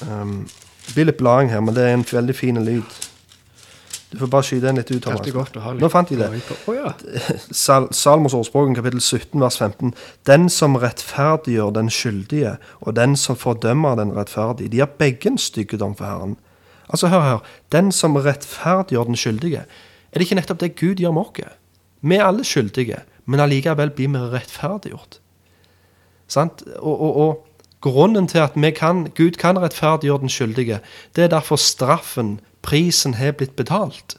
Um, det blir litt blading her, men det er en veldig fin lyd. Du får bare skyte den litt ut. Thomas. Godt å ha litt Nå fant jeg det. Oh, ja. Sal Salmos ordspråk, kapittel 17, vers 15. Den som rettferdiggjør den skyldige, og den som fordømmer den rettferdige, de har begge en styggedom for Herren. Altså, hør her. Den som rettferdiggjør den skyldige. Er det ikke nettopp det Gud gjør med oss? Vi er alle skyldige, men allikevel blir vi rettferdiggjort. Sant? Og, og, og grunnen til at kan, Gud kan rettferdiggjøre den skyldige, det er derfor straffen, prisen, har blitt betalt.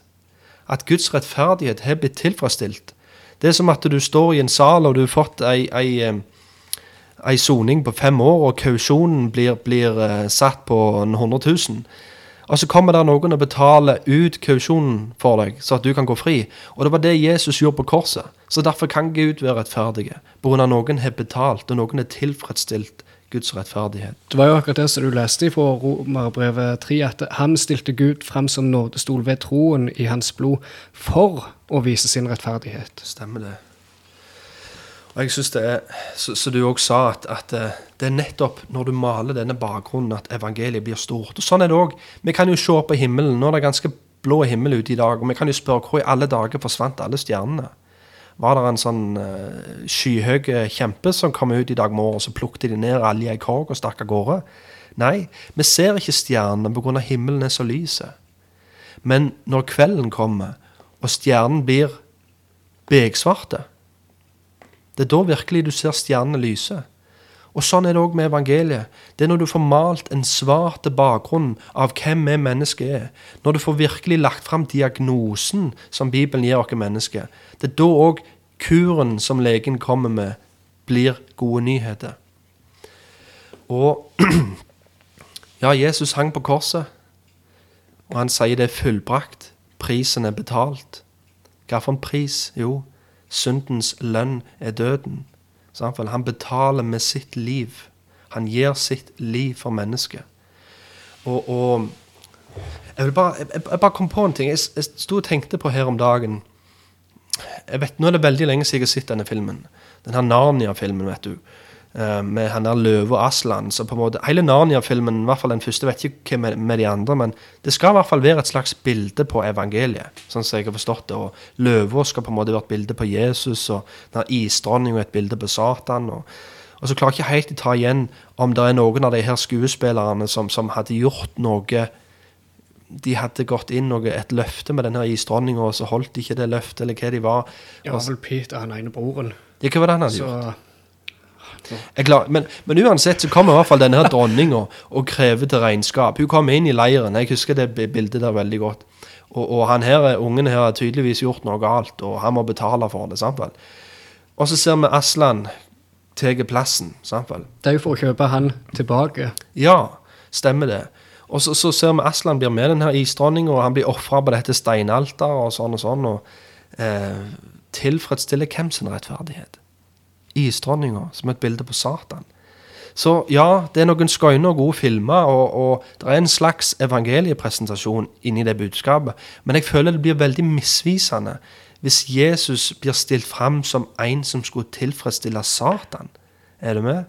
At Guds rettferdighet har blitt tilfredsstilt. Det er som at du står i en sal og du har fått ei, ei, ei soning på fem år, og kausjonen blir, blir eh, satt på 100 000. Og så kommer det noen og betaler ut kausjonen for deg, så at du kan gå fri. Og det var det Jesus gjorde på korset. Så derfor kan Gud være rettferdig. Pga. noen har betalt, og noen er tilfredsstilt Guds rettferdighet. Det var jo akkurat det som du leste fra Romerbrevet 3, at han stilte Gud frem som nådestol ved troen i hans blod for å vise sin rettferdighet. Stemmer det. Og jeg synes det er, så, så du òg sa, at, at, eh, det er nettopp når du maler denne bakgrunnen, at evangeliet blir stort. Og Sånn er det òg. Vi kan jo se på himmelen. Nå er det ganske blå himmel ute i dag. Og vi kan jo spørre hvor i alle dager forsvant alle stjernene? Var det en sånn uh, skyhøy kjempe som kom ut i dag morgen, og så plukket de ned alle i korg og stakk av gårde? Nei, vi ser ikke stjernene pga. himmelen er så lys. Men når kvelden kommer, og stjernen blir begsvarte det er da virkelig du ser stjernene lyse. Og sånn er det òg med evangeliet. Det er når du får malt en svart bakgrunn av hvem vi mennesker er. Når du får virkelig lagt fram diagnosen som Bibelen gir oss mennesker. Det er da òg kuren som legen kommer med, blir gode nyheter. Og *clears throat* ja, Jesus hang på korset, og han sier det er fullbrakt. Prisen er betalt. Hva for en pris? Jo, Syndens lønn er døden. Han betaler med sitt liv. Han gir sitt liv for mennesket. Og, og jeg, bare, jeg, jeg, bare kom på en ting. Jeg, jeg sto og tenkte på her om dagen jeg vet, Nå er det veldig lenge siden jeg har sett denne filmen. Den her Narnia-filmen, vet du. Uh, med han der Løve og Aslan. Så på en måte, Hele Narnia-filmen, i hvert fall den første, vet ikke hva med, med, de andre, men det skal i hvert fall være et slags bilde på evangeliet, sånn som jeg har forstått det. Og Løva skal på en måte være et bilde på Jesus, og den isdronninga et bilde på Satan. og og så klarer jeg ikke helt å ta igjen om det er noen av de her skuespillerne som, som hadde gjort noe De hadde gått inn noe, et løfte med denne isdronninga, og så holdt de ikke det løftet, eller hva de var. Ja, vel Peter, han ene broren. Ja, hva var det han hadde så... gjort? Klar, men, men, uansett så kommer i hvert fall denne her dronninga og krever til regnskap. Hun kommer inn i leiren. Jeg husker det bildet der veldig godt. Og, og han her, ungen her har tydeligvis gjort noe galt, og han må betale for det. sant vel? Og så ser vi Aslan tar plassen. sant vel? Det er jo for å kjøpe han tilbake. Ja, stemmer det. Og så, så ser vi Aslan blir med denne isdronninga, og han blir ofra på dette steinalteret og sånn og sånn. og eh, Tilfredsstiller hvem sin rettferdighet? Isdronninga som et bilde på Satan. Så ja, det er noen skøyne og gode filmer, og, og, det er en slags evangeliepresentasjon inni det budskapet. Men jeg føler det blir veldig misvisende hvis Jesus blir stilt fram som en som skulle tilfredsstille Satan. Er du med?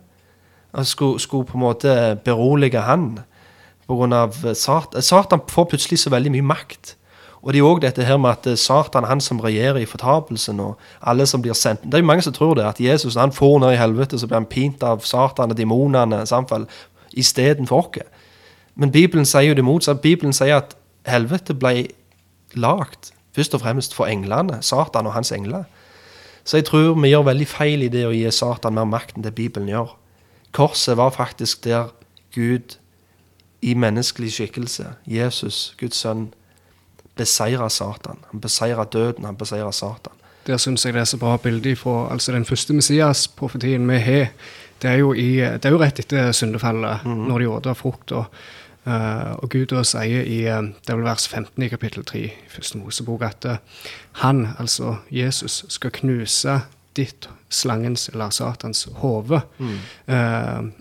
Han skulle, skulle på en måte berolige han. På grunn av Satan. Satan får plutselig så veldig mye makt. Og det er òg dette her med at eh, Satan han som regjerer i fortapelsen, og alle som blir sendt Det er jo mange som tror det, at Jesus han får ned i helvete, så blir han pint av Satan og demonene istedenfor oss. Men Bibelen sier jo det motsatte. Bibelen sier at helvete ble lagd først og fremst for englene, Satan og hans engler. Så jeg tror vi gjør veldig feil i det å gi Satan mer makt enn det Bibelen gjør. Korset var faktisk der Gud i menneskelig skikkelse, Jesus, Guds sønn, beseira Satan. Han beseira døden, han beseira Satan. Der syns jeg det er så bra bilde fra altså den første Messias-profetien vi har. Det er, jo i, det er jo rett etter syndefallet, mm -hmm. når de åt frukt. Og, uh, og Gud da sier i uh, det er vel vers 15 i kapittel 3 i første Mosebok at uh, han, altså Jesus, skal knuse ditt, slangens eller Satans hode. Mm.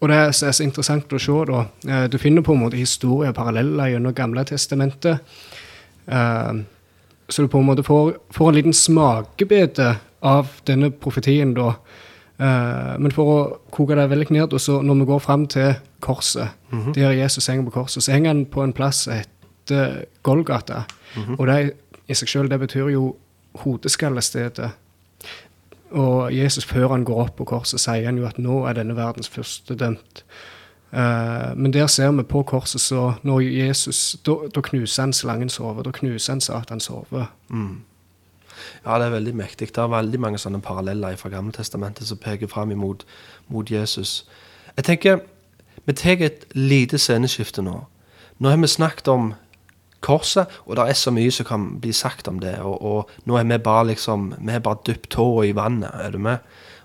Og det er så interessant å se. da. Eh, du finner på en måte historier paralleller gjennom Gamle testamentet. Uh, så du på en måte får, får en liten smakebete av denne profetien, da. Uh, men for å koke det veldig ned, og så når vi går fram til korset, mm -hmm. der Jesus henger på korset, så henger han på en plass som heter Golgata. Mm -hmm. Og det i seg sjøl, det betyr jo hodeskallestedet. Og Jesus, før han går opp på korset, sier han jo at nå er denne verdens første dømt. Uh, men der ser vi på korset, så når Jesus Da knuser han slangens hode. Da knuser han Satans hode. Mm. Ja, det er veldig mektig. Det er veldig mange sånne paralleller fra Gammeltestamentet som peker fram imot mot Jesus. Jeg tenker, Vi tar et lite sceneskifte nå. Nå har vi snakket om korset, og det er så mye som kan bli sagt om det. Og, og nå er vi bare liksom Vi har bare dypt tåa i vannet, er du med?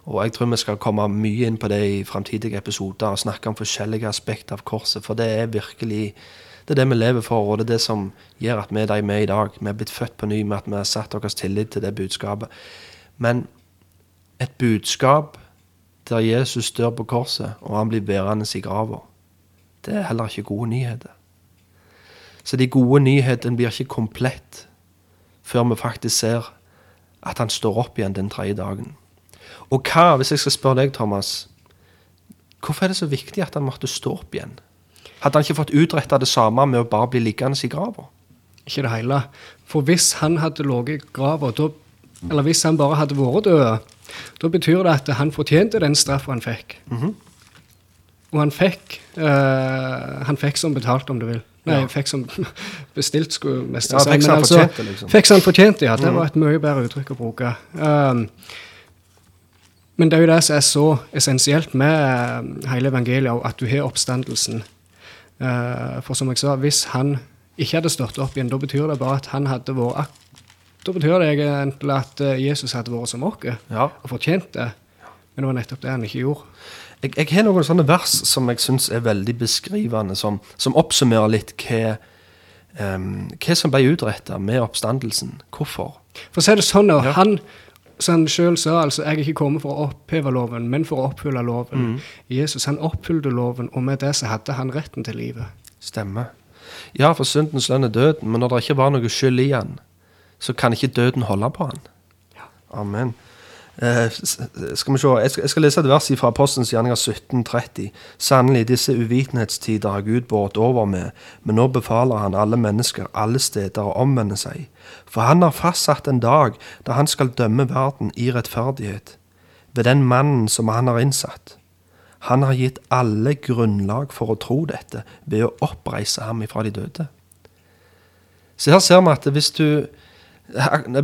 Og jeg tror vi skal komme mye inn på det i framtidige episoder og snakke om forskjellige aspekter av korset, for det er virkelig Det er det vi lever for, og det er det som gjør at vi er de vi er i dag. Vi er blitt født på ny med at vi har satt deres tillit til det budskapet. Men et budskap der Jesus dør på korset, og han blir værende i grava, det er heller ikke gode nyheter. Så de gode nyhetene blir ikke komplett før vi faktisk ser at han står opp igjen den tredje dagen. Og hva, hvis jeg skal spørre deg, Thomas, hvorfor er det så viktig at han måtte stå opp igjen? Hadde han ikke fått utretta det samme med å bare bli liggende i grava? Ikke det hele. For hvis han hadde ligget i grava, eller hvis han bare hadde vært død, da betyr det at han fortjente den straffa han fikk. Mm -hmm. Og han fikk øh, Han fikk som betalt, om du vil. Nei, ja. fikk som *laughs* bestilt, skulle mest ja, si. Fikk som altså, fortjente, liksom. Fikk som fortjente, ja. Det mm. var et mye bedre uttrykk å bruke. Um, men det er jo det som er så essensielt med hele evangeliet, at du har oppstandelsen. Uh, for som jeg sa, hvis han ikke hadde stått opp igjen, da betyr det bare at han hadde vært Da betyr det egentlig at eh, Jesus hadde vært som oss ja. og fortjent det. Men det var nettopp det han ikke gjorde. Jeg, jeg har noen sånne vers som jeg syns er veldig beskrivende, som, som oppsummerer litt hva, um, hva som ble utretta med oppstandelsen. Hvorfor? For å si det sånn, ja. han som han sjøl sa, altså, jeg er ikke kommet for å oppheve loven, men for å oppfylle loven. Mm. Jesus han oppfylte loven, og med det så hadde han retten til livet. Stemmer. Ja, for syndens lønn er døden, men når det ikke var noe skyld i han, så kan ikke døden holde på han. Ja. Amen. Eh, skal vi se, jeg skal, lese et vers fra Apostelens gjerninger 1730. Sannelig, disse uvitenhetstider har Gud båret over med, men nå befaler han alle mennesker alle steder å omvende seg. For han har fastsatt en dag da han skal dømme verden i rettferdighet, ved den mannen som han har innsatt. Han har gitt alle grunnlag for å tro dette ved å oppreise ham ifra de døde. Så her ser vi at hvis du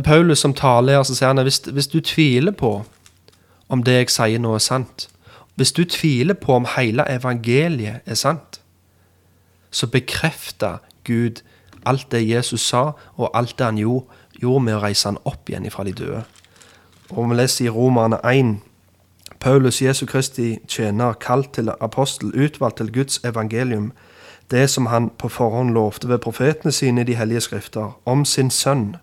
Paulus som taler her, så sier han at hvis, hvis, du tviler på om det jeg sier nå er sant, hvis du tviler på om hele evangeliet er sant, så bekrefter Gud alt det Jesus sa, og alt det han gjorde, gjorde med å reise han opp igjen fra de døde. Og vi leser i Romerne 1 Paulus Jesu Kristi tjener, kalt til apostel, utvalgt til Guds evangelium, det som han på forhånd lovte ved profetene sine i de hellige skrifter, om sin sønn,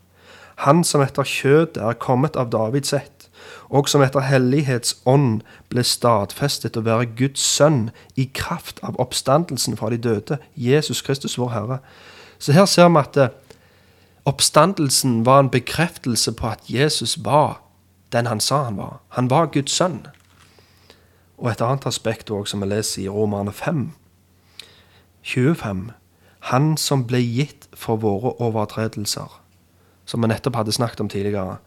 han som etter kjødet er kommet av Davids ett, og som etter hellighetsånd ble stadfestet å være Guds sønn i kraft av oppstandelsen fra de døde, Jesus Kristus vår Herre. Så her ser vi at eh, oppstandelsen var en bekreftelse på at Jesus var den han sa han var. Han var Guds sønn. Og et annet aspekt også, som vi leser i Romerne 5, 25. Han som ble gitt for våre overtredelser, som vi nettopp hadde snakket om tidligere.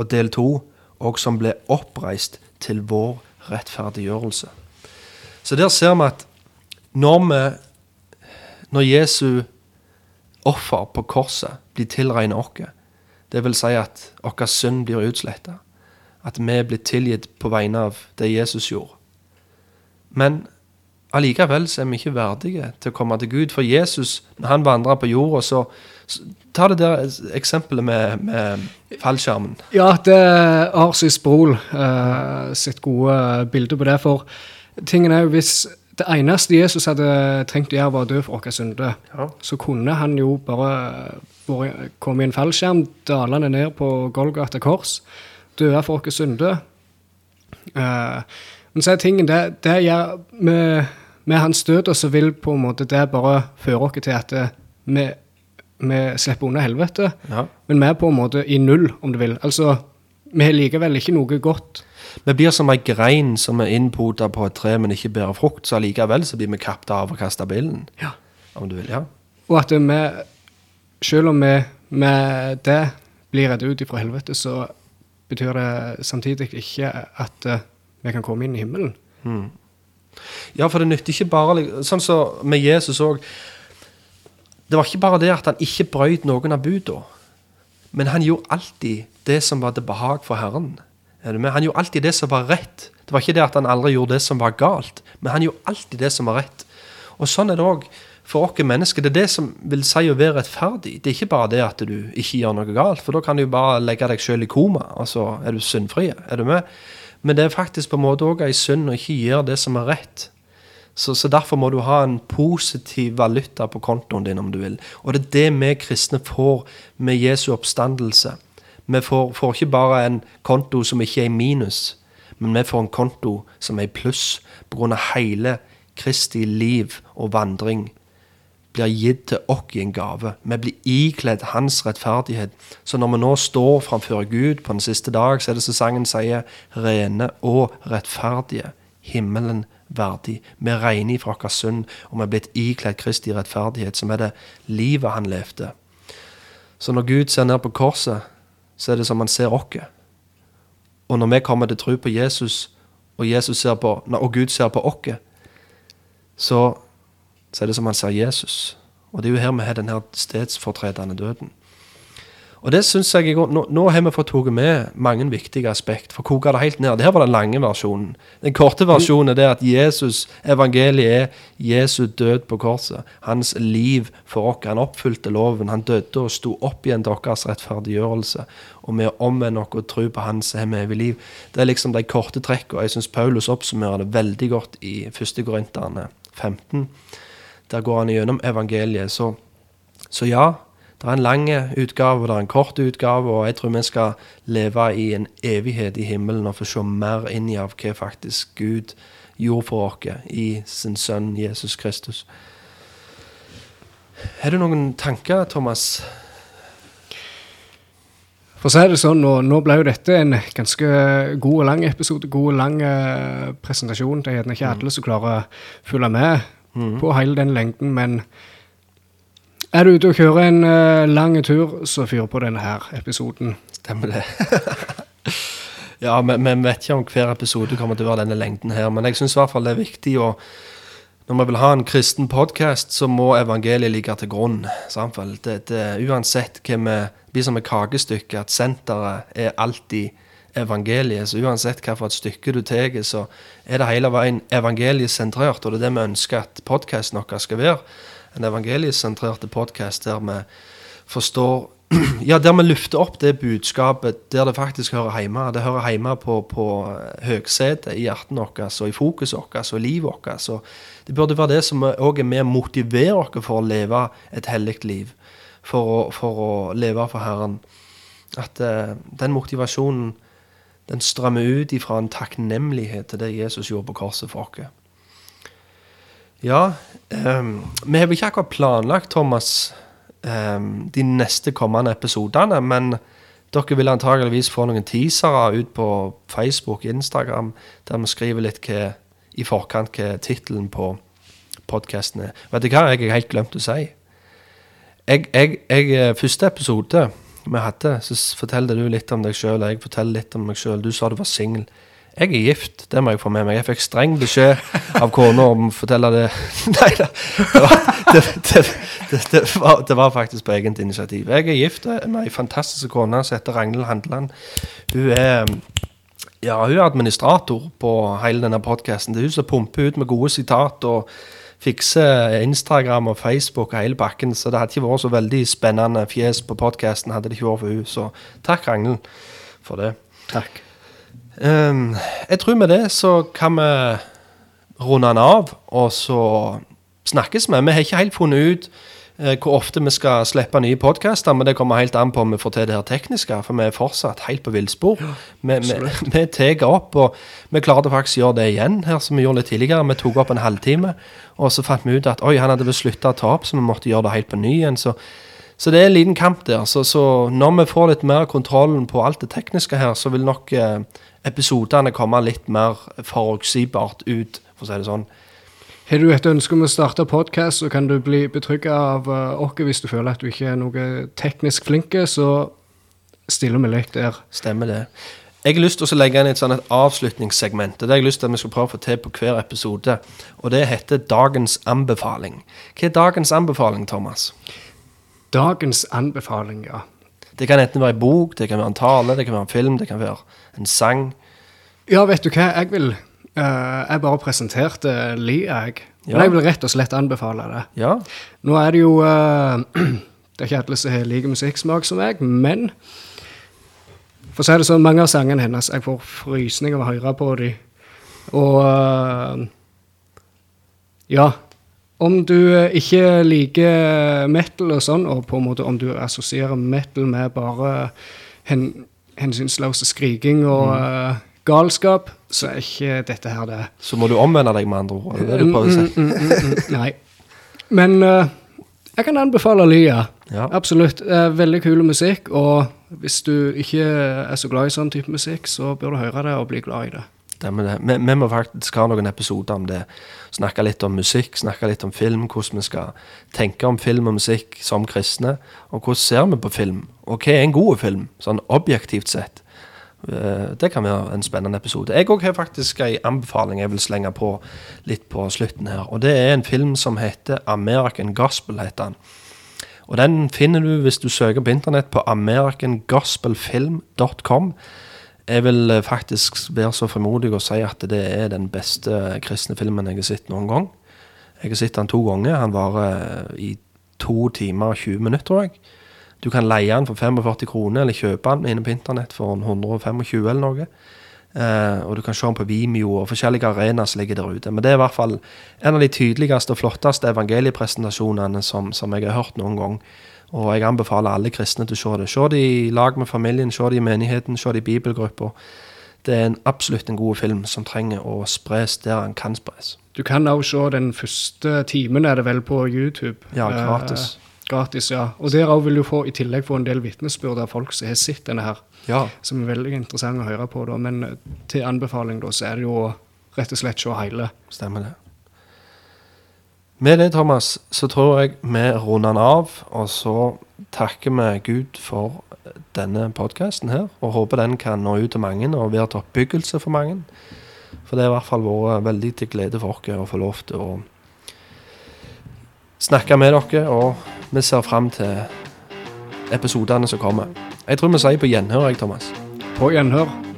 Og del to, og som ble oppreist til vår rettferdiggjørelse. Så der ser vi at når vi Når Jesu offer på korset blir tilregnet oss, vil si at vår synd blir utsletta, at vi blir tilgitt på vegne av det Jesus gjorde, men allikevel så er vi ikke verdige til å komme til Gud. For Jesus, når han vandra på jorda, så Ta det der eksempelet med, med fallskjermen. Ja, det har Arsi Sprol uh, sitt gode bilde på det. For tingen er jo hvis det eneste Jesus hadde trengt å gjøre, var å dø for våre synder, ja. så kunne han jo bare komme i en fallskjerm, dalende ned på Golgata kors, dø for våre synder. Uh, men så er tingen det, det gjør med, med hans død, og så vil på en måte det bare føre oss til at vi, vi slipper unna helvete. Ja. Men vi er på en måte i null, om du vil. Altså, vi har likevel ikke noe godt. Vi blir som ei grein som er innpoda på et tre, men ikke bærer frukt. Så allikevel så blir vi kappet av og kasta bilen. Ja. Om du vil, ja. Og at vi, selv om vi med det blir reddet ut ifra helvete, så betyr det samtidig ikke at vi kan komme inn i himmelen. Mm. Ja, for det nytter ikke bare Sånn som så med Jesus òg. Det var ikke bare det at han ikke brøt noen av budene, men han gjorde alltid det som var til behag for Herren. Han gjorde alltid det som var rett. Det var ikke det at han aldri gjorde det som var galt, men han gjorde alltid det som var rett. Og sånn er det òg for oss mennesker. Det er det som vil si å være rettferdig. Det er ikke bare det at du ikke gjør noe galt, for da kan du bare legge deg sjøl i koma. og så er du syndfri? Er du med? Men det er faktisk på en måte òg ei synd å ikke gjøre det som er rett. Så, så derfor må du ha en positiv valuta på kontoen din, om du vil. Og det er det vi kristne får med Jesu oppstandelse. Vi får, får ikke bare en konto som ikke er i minus, men vi får en konto som er i pluss pga. hele Kristi liv og vandring blir gitt til oss i en gave. Vi blir ikledd hans rettferdighet. Så når vi nå står framfor Gud på den siste dag, så er det som sangen sier, rene og rettferdige, himmelen verdig. Vi er rene ifra vår synd, og vi er blitt ikledd Kristi rettferdighet, som er det livet han levde. Så når Gud ser ned på korset, så er det som han ser oss. Og når vi kommer til tro på Jesus, og, Jesus ser på, og Gud ser på oss, så, så er det som han ser Jesus. Og det er jo her vi har denne stedsfortredende døden. Og det synes jeg, nå, nå har vi fått tatt med mange viktige aspekt. For å det helt ned. Det her var den lange versjonen. Den korte versjonen er at Jesus, evangeliet er Jesu død på korset. Hans liv for oss. Han oppfylte loven. Han døde og sto opp igjen til deres rettferdiggjørelse. Og med å omvende oss og tro på Han, som har vi evig liv. Det er liksom de korte trekkene. Jeg syns Paulus oppsummerer det veldig godt i 1. Korinterne 15. Der går han gjennom evangeliet. Så, så ja. Det er en lang utgave og det er en kort utgave, og jeg tror vi skal leve i en evighet i himmelen og få se mer inn i av hva faktisk Gud gjorde for oss i sin sønn Jesus Kristus. Har du noen tanker, Thomas? For å si det sånn, nå, nå ble jo dette en ganske god og lang episode. God og lang uh, presentasjon. Det er gjerne ikke mm. alle som klarer å følge med mm. på hele den lengden, men er du ute og kjører en uh, lang tur, så fyr på denne her episoden. Stemmer det. *laughs* ja, vi, vet ikke om hver episode kommer til å være denne lengden her, men jeg syns i hvert fall det er viktig å Når vi vil ha en kristen podkast, så må evangeliet ligge til grunn. Det, det, uansett hva vi blir som et kakestykke, at senteret er alltid evangeliet. Så uansett hvilket stykke du tar, så er det hele veien evangeliesentrert, og det er det vi ønsker at podkasten vår skal være en evangeliesentrerte podkast der vi forstår *clears throat* Ja, der vi lufter opp det budskapet der det faktisk hører hjemme. Det hører hjemme på, på høgsetet i hjertet vårt og i fokuset vårt og i livet vårt. Det burde være det som òg er med å motivere oss for å leve et hellig liv. For å, for å, leve for Herren. At uh, den motivasjonen den strømmer ut ifra en takknemlighet til det Jesus gjorde på korset for oss. Ja, um, vi har vel ikke akkurat planlagt, Thomas, um, de neste kommende episodene. Men dere vil antageligvis få noen teasere ut på Facebook, Instagram, der vi skriver litt hva, i forkant hva tittelen på podkasten er. Vet du hva jeg har helt glemt å si? Jeg, jeg, jeg, eh, første episode vi hadde, så forteller du litt om deg sjøl, og jeg forteller litt om meg sjøl. Du sa du var singel. Jeg er gift, det må jeg få med meg. Jeg fikk streng beskjed av kona om å fortelle det. *laughs* Nei da. Det, det, det, det, var faktisk på eget initiativ. Jeg er gift med ei fantastisk kone som heter Ragnhild Handeland. Hun er ja, hun er administrator på hele denne podkasten. Det er hun som pumper ut med gode sitat og fikser Instagram og Facebook og hele bakken. Så det hadde ikke vært så veldig spennende fjes på podkasten hadde det ikke vært for hun. Så takk, Ragnhild, for det. Takk. Um, jeg tror med det så kan vi runde den av, og så snakkes vi. Vi har ikke helt funnet ut uh, hvor ofte vi skal slippe nye podkaster, men det kommer helt an på om vi får til det her tekniske, for vi er fortsatt helt på villspor. Ja, vi vi, tar opp, og vi klarte faktisk å gjøre det igjen, her som vi gjorde litt tidligere. Vi tok opp en halvtime, og så fant vi ut at oi, han hadde vel slutta å ta opp, så vi måtte gjøre det helt på ny igjen. så så det er en liten kamp der. Så, så, når vi får litt mer kontrollen på alt det tekniske her, så vil nok eh, episodene komme litt mer forutsigbart ut, for å si det sånn. Har du et ønske om å starte podkast, så kan du bli betrygga av uh, oss hvis du føler at du ikke er noe teknisk flink, så stiller vi litt der. Stemmer det. Jeg har lyst til å legge inn et sånn et avslutningssegment. Det har jeg lyst til at vi skal prøve å få til på hver episode. Og det heter Dagens anbefaling. Hva er dagens anbefaling, Thomas? Dagens anbefaling, ja. Det kan enten være en bok, det kan være en tale, det kan være en film, det kan være en sang. Ja, vet du hva, jeg vil uh, Jeg bare presenterte Li, jeg. Ja. Men jeg vil rett og slett anbefale det. Ja. Nå er det jo uh, *clears throat* Det er ikke alle som har like musikksmak som meg, men for å si det sånn, mange av sangene hennes Jeg får frysninger av å høre på dem. Og uh, Ja. Om du eh, ikke liker metal og sånn, og på en måte om du assosierer metal med bare hen, hensynsløs skriking og eh, galskap, så er ikke dette her det. Så må du omvende deg, med andre ord. er Det det du prøver å si. Mm, mm, mm, mm, mm. Nei. Men uh, jeg kan anbefale Lia. Ja. Absolutt. Uh, veldig kul musikk, og hvis du ikke er så glad i sånn type musikk, så bør du høre det og bli glad i det. Stemmer det. Vi, vi må faktisk ha noen episoder om det. Snakke litt om musikk, snakke litt om film, hvordan vi skal tenke om film og musikk som kristne. Og hvordan ser vi på film, og hva er en god film, sånn objektivt sett. Eh, Det kan være en spennende episode. Jeg òg har faktisk en anbefaling jeg vil slenge på litt på slutten her. Og det er en film som heter American Gospel, heter den. Og den finner du hvis du søker på internett på americangospelfilm.com. Jeg vil eh, faktisk være så frimodig å si at det er den beste kristne filmen jeg har sett noen gang. Jeg har sett den to ganger. Han varer eh, i to timer og 20 minutter, tror jeg. Du kan leie den for 45 kroner, eller kjøpe den inne på internett for 125 eller noe. Uh, og du kan se den på Vimeo og forskjellige arenaer som ligger der ute. Men det er i hvert fall en av de tydeligste og flotteste evangeliepresentasjonene som, som jeg har hørt noen gang. Og jeg anbefaler alle kristne til å se det. Se det i lag med familien, se det i menigheten, se det i bibelgruppa. Det er en, absolutt en god film som trenger å spres der han kan spres. Du kan også se den første timen, er det vel, på YouTube. Ja, gratis. Eh, gratis, ja. Og der òg vil du få, i tillegg få en del vitnesbyrd av folk som har sett denne her. Ja, Som er veldig interessant å høre på, da. Men eh, til anbefaling, da, så er det jo rett og slett se hele. stemmer det. Med det, Thomas, så tror jeg vi runder den av, og så takker vi Gud for denne podkasten her, og håper den kan nå ut til mange og være til oppbyggelse for mange. For det har i hvert fall vært veldig til glede for oss å få lov til å snakke med dere, og vi ser fram til episodene som kommer. Jeg tror vi sier på gjenhør, jeg, Thomas. På gjenhør.